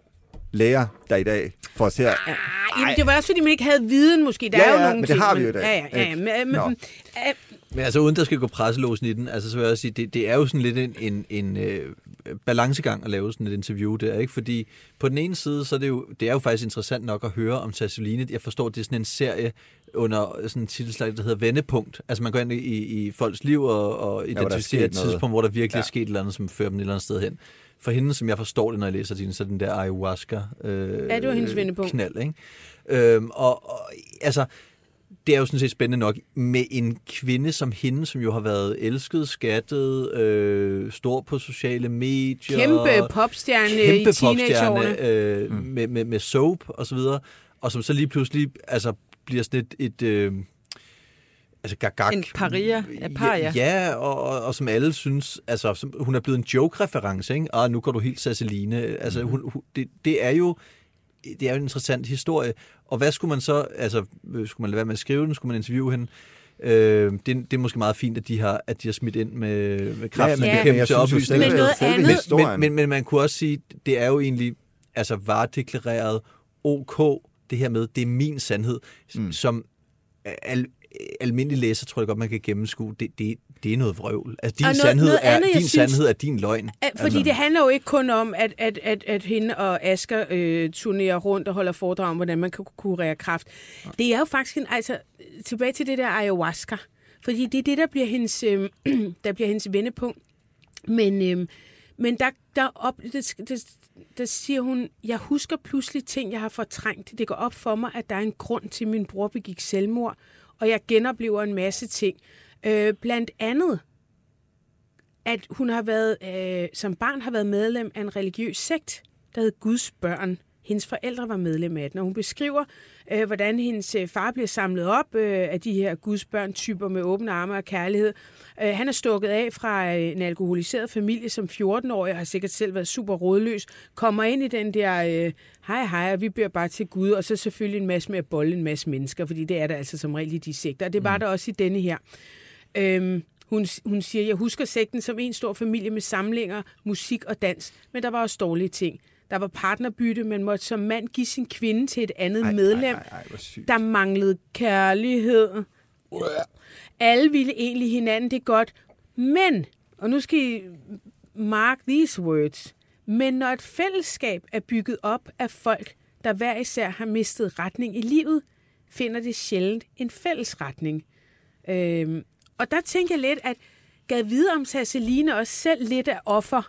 læger, der i dag får os her. Ah, jamen, det var også, fordi man ikke havde viden, måske. Der Ja, er jo ja, nogle men det ting, har vi jo i dag, Ja, ja, ja. Men, men, men, Men altså uden der skal gå presselåsen i den, altså så vil jeg også sige, det, det er jo sådan lidt en, en, en øh, balancegang at lave sådan et interview der, ikke? Fordi på den ene side, så er det jo, det er jo faktisk interessant nok at høre om Sassoline. Jeg forstår, det er sådan en serie under sådan en titelslag, der hedder Vendepunkt. Altså man går ind i, i folks liv og, og er identificerer sket et noget. tidspunkt, hvor der virkelig ja. Ja. er sket et eller andet, som fører dem et eller andet sted hen. For hende, som jeg forstår det, når jeg læser din, så den der ayahuasca øh, Ja, det var hendes vendepunkt. knald, ikke? Øhm, og, og altså, det er jo sådan set spændende nok med en kvinde som hende, som jo har været elsket, skattet, øh, stor på sociale medier. kæmpe popstjerne kæmpe i teenageårene. popstjerne øh, mm. med, med, med soap og så videre, og som så lige pludselig altså, bliver sådan et, et øh, altså gagag. En paria, ja, paria. Ja, og, og, og som alle synes, altså som, hun er blevet en joke-reference, ikke? Ah, nu går du helt Sasseline. Altså, Mhm. hun, hun, det, det er jo det er jo en interessant historie. Og hvad skulle man så, altså, øh, skulle man lade være med at skrive den, skulle man interviewe hende? Øh, det, det er måske meget fint, at de har, at de har smidt ind med, med kraften men- ja, men bekæmpelse jeg synes jo oplysning. Men noget andet-. Men, men, men man kunne også sige, det er jo egentlig altså varedeklareret OK, det her med, det er min sandhed, mm. som al, almindelig læser tror jeg godt, man kan gennemskue. Det, det, det er noget vrøvl. Altså, din, Og noget- sandhed, noget er, andet, jeg din synes- sandhed er din løgn. At- Fordi altså. det handler jo ikke kun om, at, at, at, at hende og Asger øh, turnerer rundt og holder foredrag om, hvordan man kan kurere kræft. Det er jo faktisk en, altså, tilbage til det der ayahuasca. Fordi det er det, der bliver hendes, øh, der bliver hendes vendepunkt. Men, øh, men der, der, op, det, det, der siger hun, jeg husker pludselig ting, jeg har fortrængt. Det går op for mig, at der er en grund til, at min bror begik selvmord, og jeg genoplever en masse ting. Øh, blandt andet, at hun har været, øh, som barn har været medlem af en religiøs sekt, der hed Guds børn. Hendes forældre var medlem af den, og hun beskriver, øh, hvordan hendes øh, far bliver samlet op øh, af de her Guds børn-typer med åbne arme og kærlighed. Øh, han er stukket af fra øh, en alkoholiseret familie som 14-årig, og har sikkert selv været super rådløs, kommer ind i den der, øh, hej hej, og vi beder bare til Gud, og så selvfølgelig en masse med at bolle en masse mennesker, fordi det er der altså som regel i de sekter, og det var mm. der også i denne her. Øhm, hun, hun siger, jeg husker sekten som en stor familie med samlinger, musik og dans, men der var også dårlige ting. Der var partnerbytte, man måtte som mand give sin kvinde til et andet Ej, medlem. Ej, ej, ej. Der manglede kærlighed. Alle ville egentlig hinanden det godt. Men, og nu skal I mark these words, men når et fællesskab er bygget op af folk, der hver især har mistet retning i livet, finder det sjældent en fælles retning. Øhm, og der tænker jeg lidt, at gad vide om Sasseline også selv lidt af offer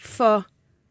for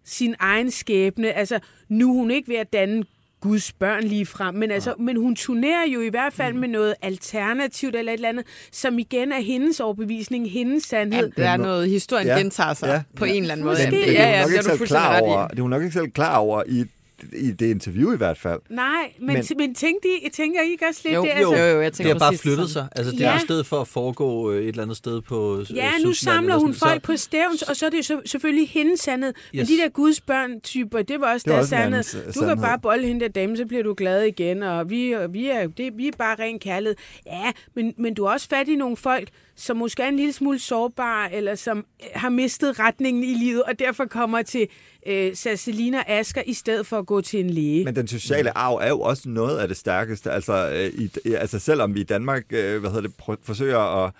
sin egen skæbne. Altså, nu er hun ikke ved at danne Guds børn lige frem, men, altså, men hun turnerer jo i hvert fald med noget alternativt eller et eller andet, som igen er hendes overbevisning, hendes sandhed. Jamen, der er noget, historien Ja, ja. gentager sig ja, ja. på en eller anden måde. Måske. Ja, er ja, er. Det er hun nok ikke selv klar over i, i det interview i hvert fald. Nej, men, men, Men- men tænk de, jeg tænker I ikke også lidt Jo, det? jo, altså, jo, jeg Det tænker har bare flyttet sådan. sig. Altså, det Ja. er i stedet for at foregå øh, et eller andet sted på øh, Ja, nu samler sådan, hun så- folk på stævns, og så er det jo så, selvfølgelig hendes sandhed. Men Yes. de der Guds børn-typer, det var også Det var deres sandhed. Du kan bare bolde hende der dame, så bliver du glad igen, og vi, og vi, er, det, vi er bare ren kærlighed. Ja, men, men du har også fat i nogle folk, som måske er en lille smule sårbare, eller som øh, har mistet retningen i livet, og derfor kommer til øh, Selina Asker, i stedet for at gå til en læge. Men den sociale arv er jo også noget af det stærkeste. Altså, øh, i, altså selvom vi i Danmark øh, hvad hedder det, prø- forsøger at,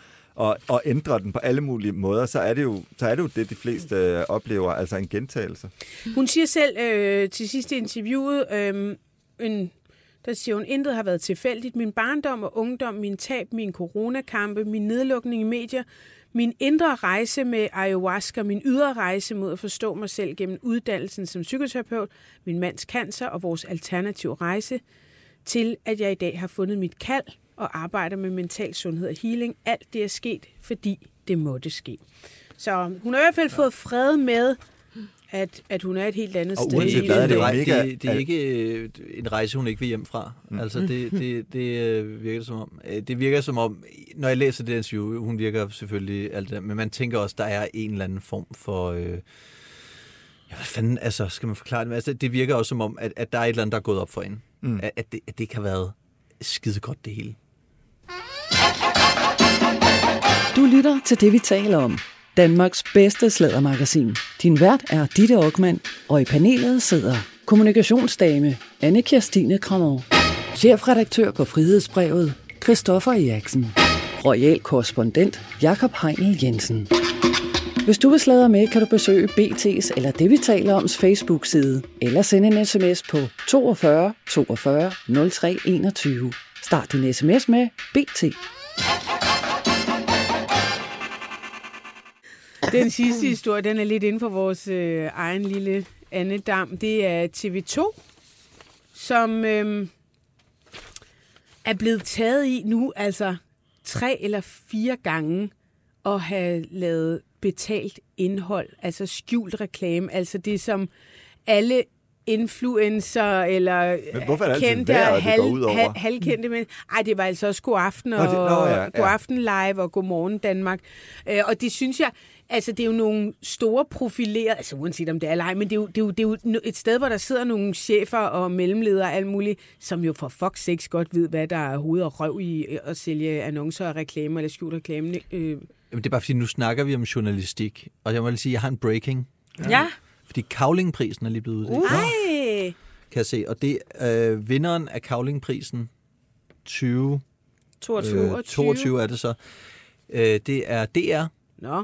at, at ændre den på alle mulige måder, så er det jo, så er det, jo det, de fleste øh, oplever, altså en gentagelse. Hun siger selv øh, til sidste interviewet, øh, en, der siger hun, intet har været tilfældigt. Min barndom og ungdom, min tab, min coronakampe, min nedlukning i medier, min indre rejse med ayahuasca, min ydre rejse mod at forstå mig selv gennem uddannelsen som psykoterapeut, min mands cancer og vores alternative rejse til, at jeg i dag har fundet mit kald og arbejder med mental sundhed og healing. Alt det er sket, fordi det måtte ske. Så hun har i hvert fald fået fred med, at, at hun er et helt andet Og sted. uanset i hvad, er det jo mega- det, det er ikke øh, en rejse, hun ikke vil hjem fra. Mm. Altså, det, det, det øh, virker som om... øh, Det virker som om, når jeg læser det interview, hun virker selvfølgelig alt det der, men man tænker også, der er en eller anden form for... Øh, ja, hvad fanden, altså, skal man forklare det? Altså, det virker også som om, at, at der er et eller andet, der er gået op for hende. Mm. At, at, det, at det ikke har været skide godt, det hele. Du lytter til det, vi taler om. Danmarks bedste slædermagasin. Din vært er Ditte Aukmann, og i panelet sidder kommunikationsdame anne Kirstine Kramer, chefredaktør på Frihedsbrevet Christoffer Eriksen, royal korrespondent Jakob Heinel Jensen. Hvis du vil sladre med, kan du besøge BT's eller det, vi taler oms Facebook-side, eller sende en sms på 42 42 03 21. Start din sms med BT. Den sidste historie, den er lidt inden for vores øh, egen lille andedam. Det er TV2, som øh, er blevet taget i nu, altså tre eller fire gange, at have lavet betalt indhold, altså skjult reklame, altså det som alle influencer eller Men hvorfor er det altid kendte vejret, og det over? hal, halvkendte men Ej, det var altså også God Aften og Nå, det- nå, ja, ja. God Aften Live og God Morgen Danmark. Øh, og det synes jeg, altså det er jo nogle store profilerede, altså uanset om det er eller ej, men det er, jo, det, er jo, det er jo et sted, hvor der sidder nogle chefer og mellemledere og alt muligt, som jo for fuck's sakes godt ved, hvad der er hoved og røv i at sælge annoncer og reklamer eller skjult reklame. Øh, Jamen, det er bare fordi, nu snakker vi om journalistik, og jeg må lige sige, at jeg har en breaking. Ja. Fordi Kavlingprisen er lige blevet uddelt. ej! kan jeg se. Og det er øh, vinderen af Kavlingprisen 20, 22. øh, 22 er det så. Øh, det er DR. Nå,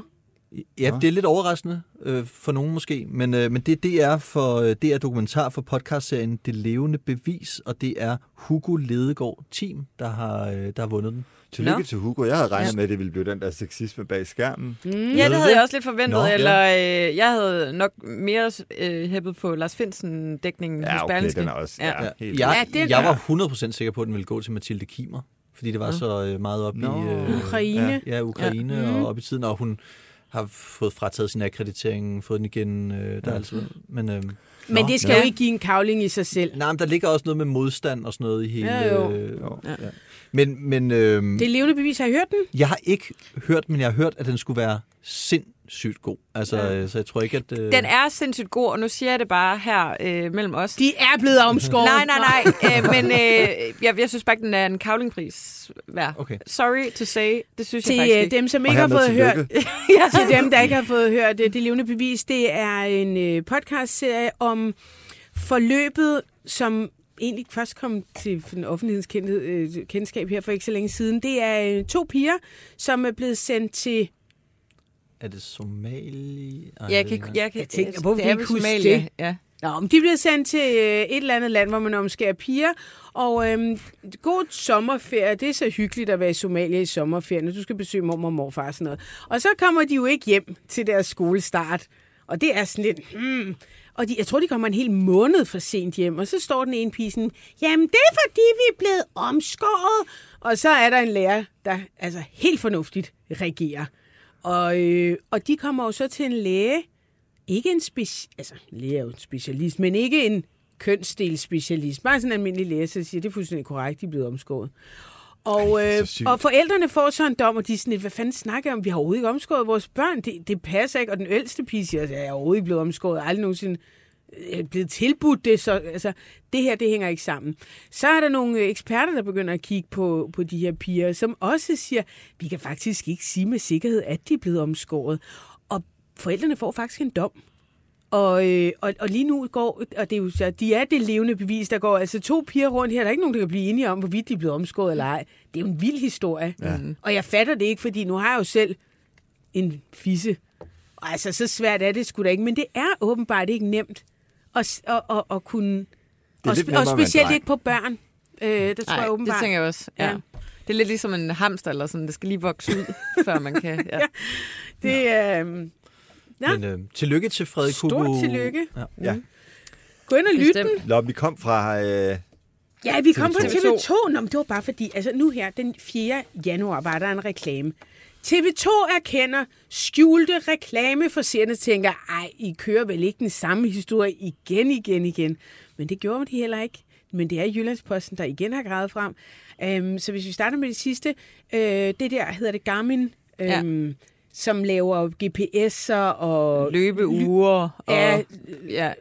Ja, det er lidt overraskende øh, for nogen måske, men, øh, men det er DR for øh, det er dokumentar for podcastserien Det Levende Bevis, og det er Hugo Ledegaard Team, der har, øh, der har vundet den. Tillykke Nå. til Hugo. Jeg havde regnet med, at det ville blive den der sexisme bag skærmen. Mm. Ja, det havde det? jeg også lidt forventet, Nå, ja. eller øh, jeg havde nok mere øh, hæppet på Lars Finsen-dækningen Ja, hos okay, Berlingske. den er også ja. Ja. Ja, helt Jeg, Ja, det- jeg var 100% sikker på, at den ville gå til Mathilde Kimer, fordi det var så øh, meget op Nå. i øh, Ukraine. ja, Ukraine Ja. ja. Mhm. og op i tiden, og hun har fået frataget sin akkreditering, fået den igen. Øh, der er altså, men, øh, Men nå, det skal nå. jo ikke give en kavling i sig selv. Nej, men der ligger også noget med modstand og sådan noget i hele... Ja, jo. Øh, Jo. ja. Men, men øh, Det er levende bevis. Har I hørt den? jeg har ikke hørt, men jeg har hørt, at den skulle være sindssygt god. Altså, ja. så jeg tror ikke, at... Øh, Den er sindssygt god, og nu siger jeg det bare her øh, mellem os. De er blevet omskåret. Nej, nej, nej. øh, men øh, jeg, jeg synes bare, at den er en kavlingpris værd. Okay. Sorry to say. Det synes jeg Til faktisk øh, ikke. dem, som ikke har fået hørt, tillykke. til dem, der ikke har fået hørt det, det levende bevis, det er en øh, podcastserie om forløbet, som egentlig først kom til den offentlighedens øh, kendskab her for ikke så længe siden. Det er øh, to piger, som er blevet sendt til... Er det Somali? Ej, Jeg kan, jeg kan, Jeg tænker, hvorfor det kan er I vel ikke Somalia. det? Ja. Nå, men de bliver sendt til øh, et eller andet land, hvor man omskærer piger. Og øhm, god sommerferie, det er så hyggeligt at være i Somalia i sommerferien, du skal besøge mormor og morfar og sådan noget. Og så kommer de jo ikke hjem til deres skolestart. Og det er sådan lidt... Hmm. Og de, jeg tror, de kommer en hel måned for sent hjem. Og så står den ene pige sådan, jamen det er fordi, vi er blevet omskåret. Og så er der en lærer, der altså helt fornuftigt reagerer. Og, øh, og de kommer jo så til en læge, ikke en speci... Altså, læge er jo en specialist, men ikke en kønsdelsspecialist. Bare sådan en almindelig læge, så siger, det er fuldstændig korrekt, de er blevet omskåret. Og, Ej, øh, og forældrene får så en dom, og de er sådan lidt, hvad fanden snakker jeg om? Vi har overhovedet ikke omskåret vores børn. Det, det passer ikke. Og den ældste pige siger, at jeg er overhovedet ikke blevet omskåret. Aldrig nogensinde blevet tilbudt det. Så, altså, det her, det hænger ikke sammen. Så er der nogle øh, eksperter, der begynder at kigge på, på de her piger, som også siger, vi kan faktisk ikke sige med sikkerhed, at de er blevet omskåret. Og forældrene får faktisk en dom. Og, øh, og, og lige nu går, og det er jo så, de er det levende bevis, der går altså to piger rundt her, der er ikke nogen, der kan blive enige om, hvorvidt de er blevet omskåret eller ej. Det er jo en vild historie. Ja. Og jeg fatter det ikke, fordi nu har jeg jo selv en fisse. Og altså, så svært er det sgu da ikke, men det er åbenbart ikke nemt at, s- at, at, at kunne... er Og, nemmere og specielt ikke på børn. Øh, det tror Nej, jeg det åbenbart. tænker jeg også. Ja. Ja. ja. Det er lidt ligesom en hamster eller sådan. Det skal lige vokse ud, før man kan. Ja. Det er... øhm, Ja. Men øh, tillykke til Frederik Stort tillykke. Ja. Ja. Gå ind og lyt den. Nå, vi kom fra... Øh, Ja, vi kom på TV2. TV2. Nå, men det var bare fordi, altså nu her, den 4. januar, var der en reklame. TV2 erkender skjulte reklame for seerne tænker, ej, I kører vel ikke den samme historie igen, igen, igen. Men det gjorde de heller ikke. Men det er Jyllandsposten, der igen har gravet frem. Øhm, så hvis vi starter med det sidste, øh, det der hedder det Garmin, øhm, som laver GPS'er og Løbeuger og Ja, ja,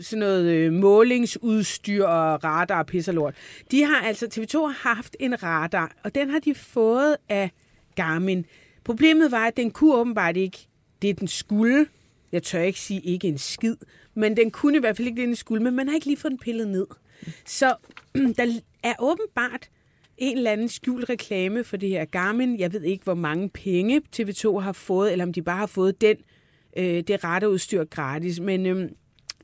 sådan noget øh, målingsudstyr og radar og pis og lort. De har altså, TV2 har haft en radar, og den har de fået af Garmin. Problemet var, at den kunne åbenbart ikke det, den skulle. Jeg tør ikke sige ikke en skid, men den kunne i hvert fald ikke det, den skulle, men man har ikke lige fået den pillet ned. Så der er åbenbart en eller anden skjult reklame for det her Garmin. Jeg ved ikke, hvor mange penge TV2 har fået, eller om de bare har fået den, øh, det udstyr gratis. Men øh,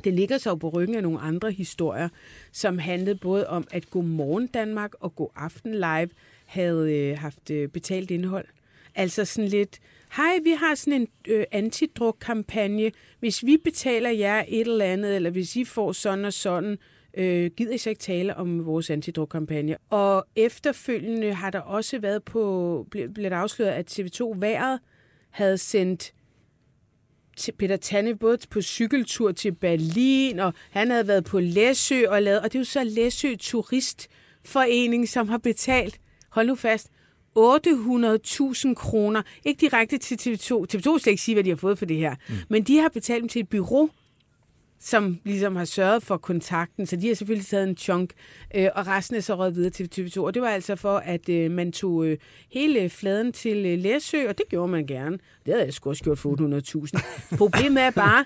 det ligger så på ryggen af nogle andre historier, som handlede både om, at Godmorgen Danmark og God Aften Live havde øh, haft øh, betalt indhold. Altså sådan lidt, hej, vi har sådan en øh, antidruk-kampagne. Hvis vi betaler jer et eller andet, eller hvis I får sådan og sådan, øh, gider I så ikke tale om vores antidruk-kampagne. Og efterfølgende har der også været på, ble- blev afsløret, at TV2 Været havde sendt til Peter Tanne både på cykeltur til Berlin, og han havde været på Læsø og lavet, og det er jo så Læsø Turistforening, som har betalt, hold nu fast, 800.000 kroner. Ikke direkte til TV2. TV2 vil slet ikke sige, hvad de har fået for det her. Mm. Men de har betalt dem til et bureau, som ligesom har sørget for kontakten, så de har selvfølgelig taget en chunk, øh, og resten er så røget videre til TV2. Og det var altså for, at øh, man tog øh, hele fladen til øh, Læsø, og det gjorde man gerne. Det havde jeg sgu også gjort for 800.000. Problemet er bare,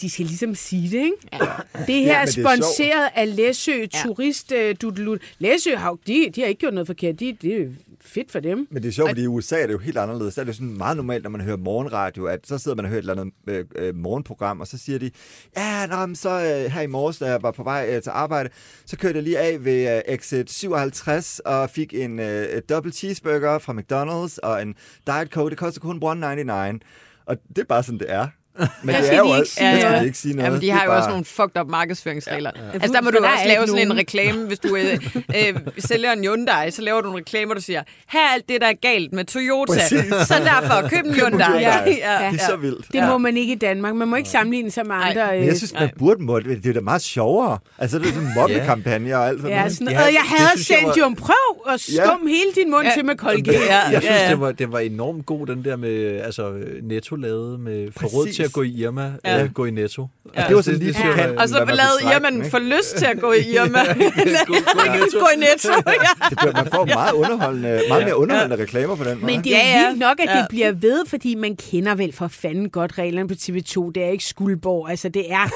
de skal ligesom sige det, ikke? Ja. Det her Ja, er er sponsoreret af Læsø Turist øh, Dudelut. Læsø har de, de har ikke gjort noget forkert. De, det er fedt for dem. Men det er sjovt, fordi i USA er det jo helt anderledes. Der er det jo sådan meget normalt, når man hører morgenradio, at så sidder man og hører et eller andet øh, øh, morgenprogram, og så siger de, ja, nå, men så øh, her i morges, da jeg var på vej øh, til arbejde, så kørte jeg lige af ved øh, exit 57 og fik en øh, double cheeseburger fra McDonald's og en Diet Coke. Det koster kun 1,99. Og det er bare sådan, det er. Men det er de jo ikke også, sige der skal noget. ikke sige noget. Ja, men de har jo bare- også nogle fucked up markedsføringsregler. Ja. Ja. Altså, der må For du der også lave ikke sådan en nogen. reklame, hvis du øh, øh, sælger en Hyundai, så laver du en reklame, hvor du siger, her er alt det, der er galt med Toyota. Præcis. Så derfor, køb en en Hyundai. Hyundai. Ja, Det er så vildt. Det må man ikke i Danmark. Man må ikke sammenligne sig med Nej. andre. Men øh, jeg synes, man burde må. Det er da meget sjovere. Altså, det er sådan mobbekampagner og alt sådan Ja, noget. sådan, Ja, og jeg havde jeg sendt jo en prøv og skum hele din mund Ja. til med Colgate. Ja, Jeg synes, ja. det var, det var enormt god, den der med altså, netto lavet med forråd til at gå i Irma, Ja. ja. øh, gå i netto. Ja. Det var sådan lige på var- kanten, Og så lavede Irma den, for lyst til at gå i Irma. Gå- gå i Netto. gå i Netto. Ja. Det bliver, man får meget, underholdende, meget mere underholdende reklamer på den måde. Men det er Ja, ja. vildt nok, at Ja. det bliver ved, fordi man kender vel for fanden godt reglerne på TV2. Det er ikke Skuldborg. Altså, det er...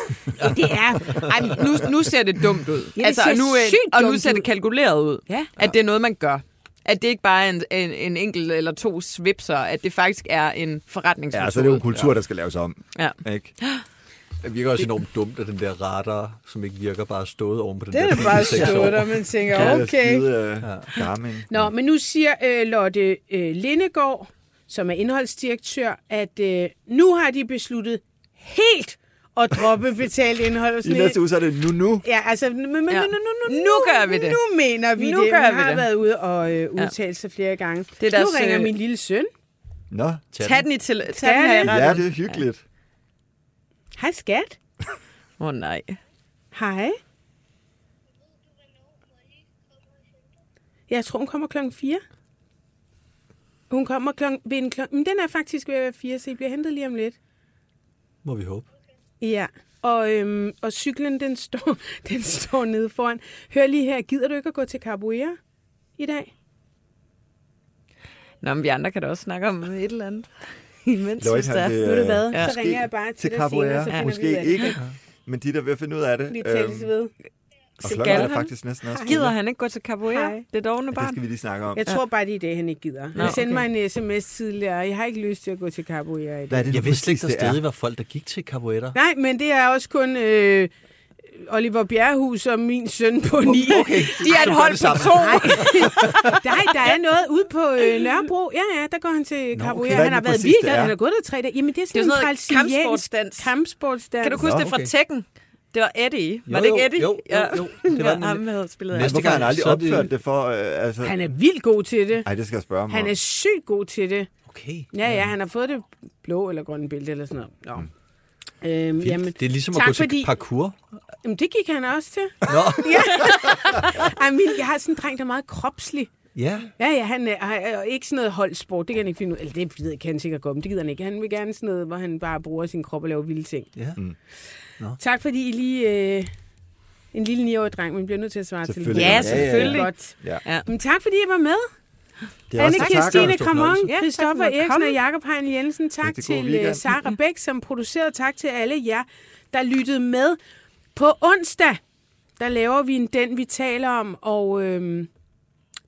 det er Ej, nu, nu ser det dumt ud. det altså, ser og nu, øh, sygt og nu ser det kalkuleret ud. Ja. At det er noget, man gør. At det ikke bare er en, en, en enkelt eller to svipser, at det faktisk er en forretningsmetode. Ja, så er det jo en kultur, der skal laves om. Ja. Ikke? Det virker også enormt dumt, at den der radar, som ikke virker, bare stået oven på den Det der er bil bare stået der, man tænker, Ja, okay. Skide, uh, Garmin. Nå, men nu siger øh, Lotte øh, Lindegård, som er indholdsdirektør, at øh, nu har de besluttet helt at droppe betalt indhold. og I sådan næste uge, så er det nu nu. Ja, altså, men, men, Ja. nu, nu, nu, Nu gør vi det. Nu mener vi Nu det. gør Hun vi har det. været ude og øh, udtale sig flere gange. Det er nu deres, ringer øh, min lille søn. Nå. Tag den, i til, tag Tag den her i den. retten. Ja, det er hyggeligt. Hej, skat. Åh oh, nej. Hej. Jeg tror, hun kommer klokken 4. Hun kommer klokken, ved en klokken... Men den er faktisk ved at være 4, så I bliver hentet lige om lidt. Må vi håbe. Ja, og, øhm, og cyklen, den står, den står nede foran. Hør lige her, gider du ikke at gå til Capoeira i dag? Nå, men vi andre kan da også snakke om et eller andet. imens, det han er. vil, Ved du hvad? Ja. Så ringer jeg bare til til dig senere, så finder vi ud Måske af det. ikke, men de der er at finde ud af det. Vi tælles Øhm, ved. Og Skal klokken er han? faktisk næsten også. Gider han ikke gå til capoeira? Hej. Det dogne Det barn. skal vi lige snakke om. Jeg tror bare, det er det, han ikke gider. Han sendte okay. mig en sms tidligere. Jeg har ikke lyst til at gå til capoeira i dag. Er det Jeg vidste ikke, der det er? stadig var folk, der gik til capoeira. Nej, men det er også kun øh, Oliver Bjerrehus og min søn på ni. Okay, De er et hold på to. Nej, der er noget ude på øh, Nørrebro. Ja, ja, der går han til capoeira. okay. Han har det været vildt, det er? han har gået der tre dage. Jamen, det er Det er sådan en sådan noget brasiliansk kampsportsdans. kampsportsdans. Kan du huske Nå, det fra okay. Tekken? Det var Eddie. Var Jo, det ikke jo, Eddie? jo, jo, jo. Det var ja, den ham havde spillet Men Næste har han gang, aldrig så det- opført det for... Øh, altså... Han er vildt god til det. Ej, det skal jeg spørge ham Han er sygt god til det. Okay. Ja, ja, han har fået det blå eller grønne bælte eller sådan noget. Nå. Mm. Øhm, Fint. jamen, det er ligesom tak at gå til fordi- parkour. jamen, det gik han også til. Nå, Ja. Ej, min, jeg har sådan en dreng, der er meget kropslig. ja. Ja, ja, han er, er er ikke sådan noget holdsport, det kan han ikke finde ud af. Eller det ved jeg, kan han sikkert godt, men det gider han ikke. Han vil gerne sådan noget, hvor han bare bruger sin krop og laver vilde ting. ja. Tak fordi I lige... Øh, en lille 9-årig dreng, men bliver nødt til at svare til Selvfølgelig. Ja, Ja, ja, ja. selvfølgelig. Godt. Ja. Men tak fordi I var med. Det er Anne tak, Kirstine og- Kramon, Ja, Christoffer at Eriksen og Jakob Hein Jensen. Tak til weekend. øh, Sara Bæk, som producerede. Tak til alle jer, der lyttede med. På onsdag, der laver vi en Den, vi taler om, og øhm,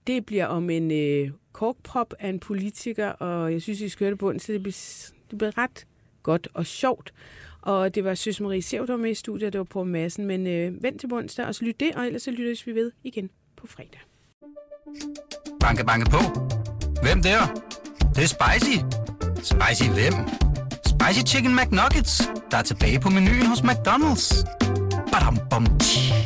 det bliver om en øh, korkprop af en politiker, og jeg synes, I skal høre det på onsdag. Det bliver, det bliver ret godt og sjovt. Og det var Søs Marie Sev, der var med i studiet, og det var på massen. Men øh, vent til onsdag, og så lyt det, og ellers så lyttes vi ved igen på fredag. Banke, banke på. Hvem der? Det, det er spicy. Spicy hvem? Spicy Chicken McNuggets, der er tilbage på menuen hos McDonald's. Badum, bom, tji.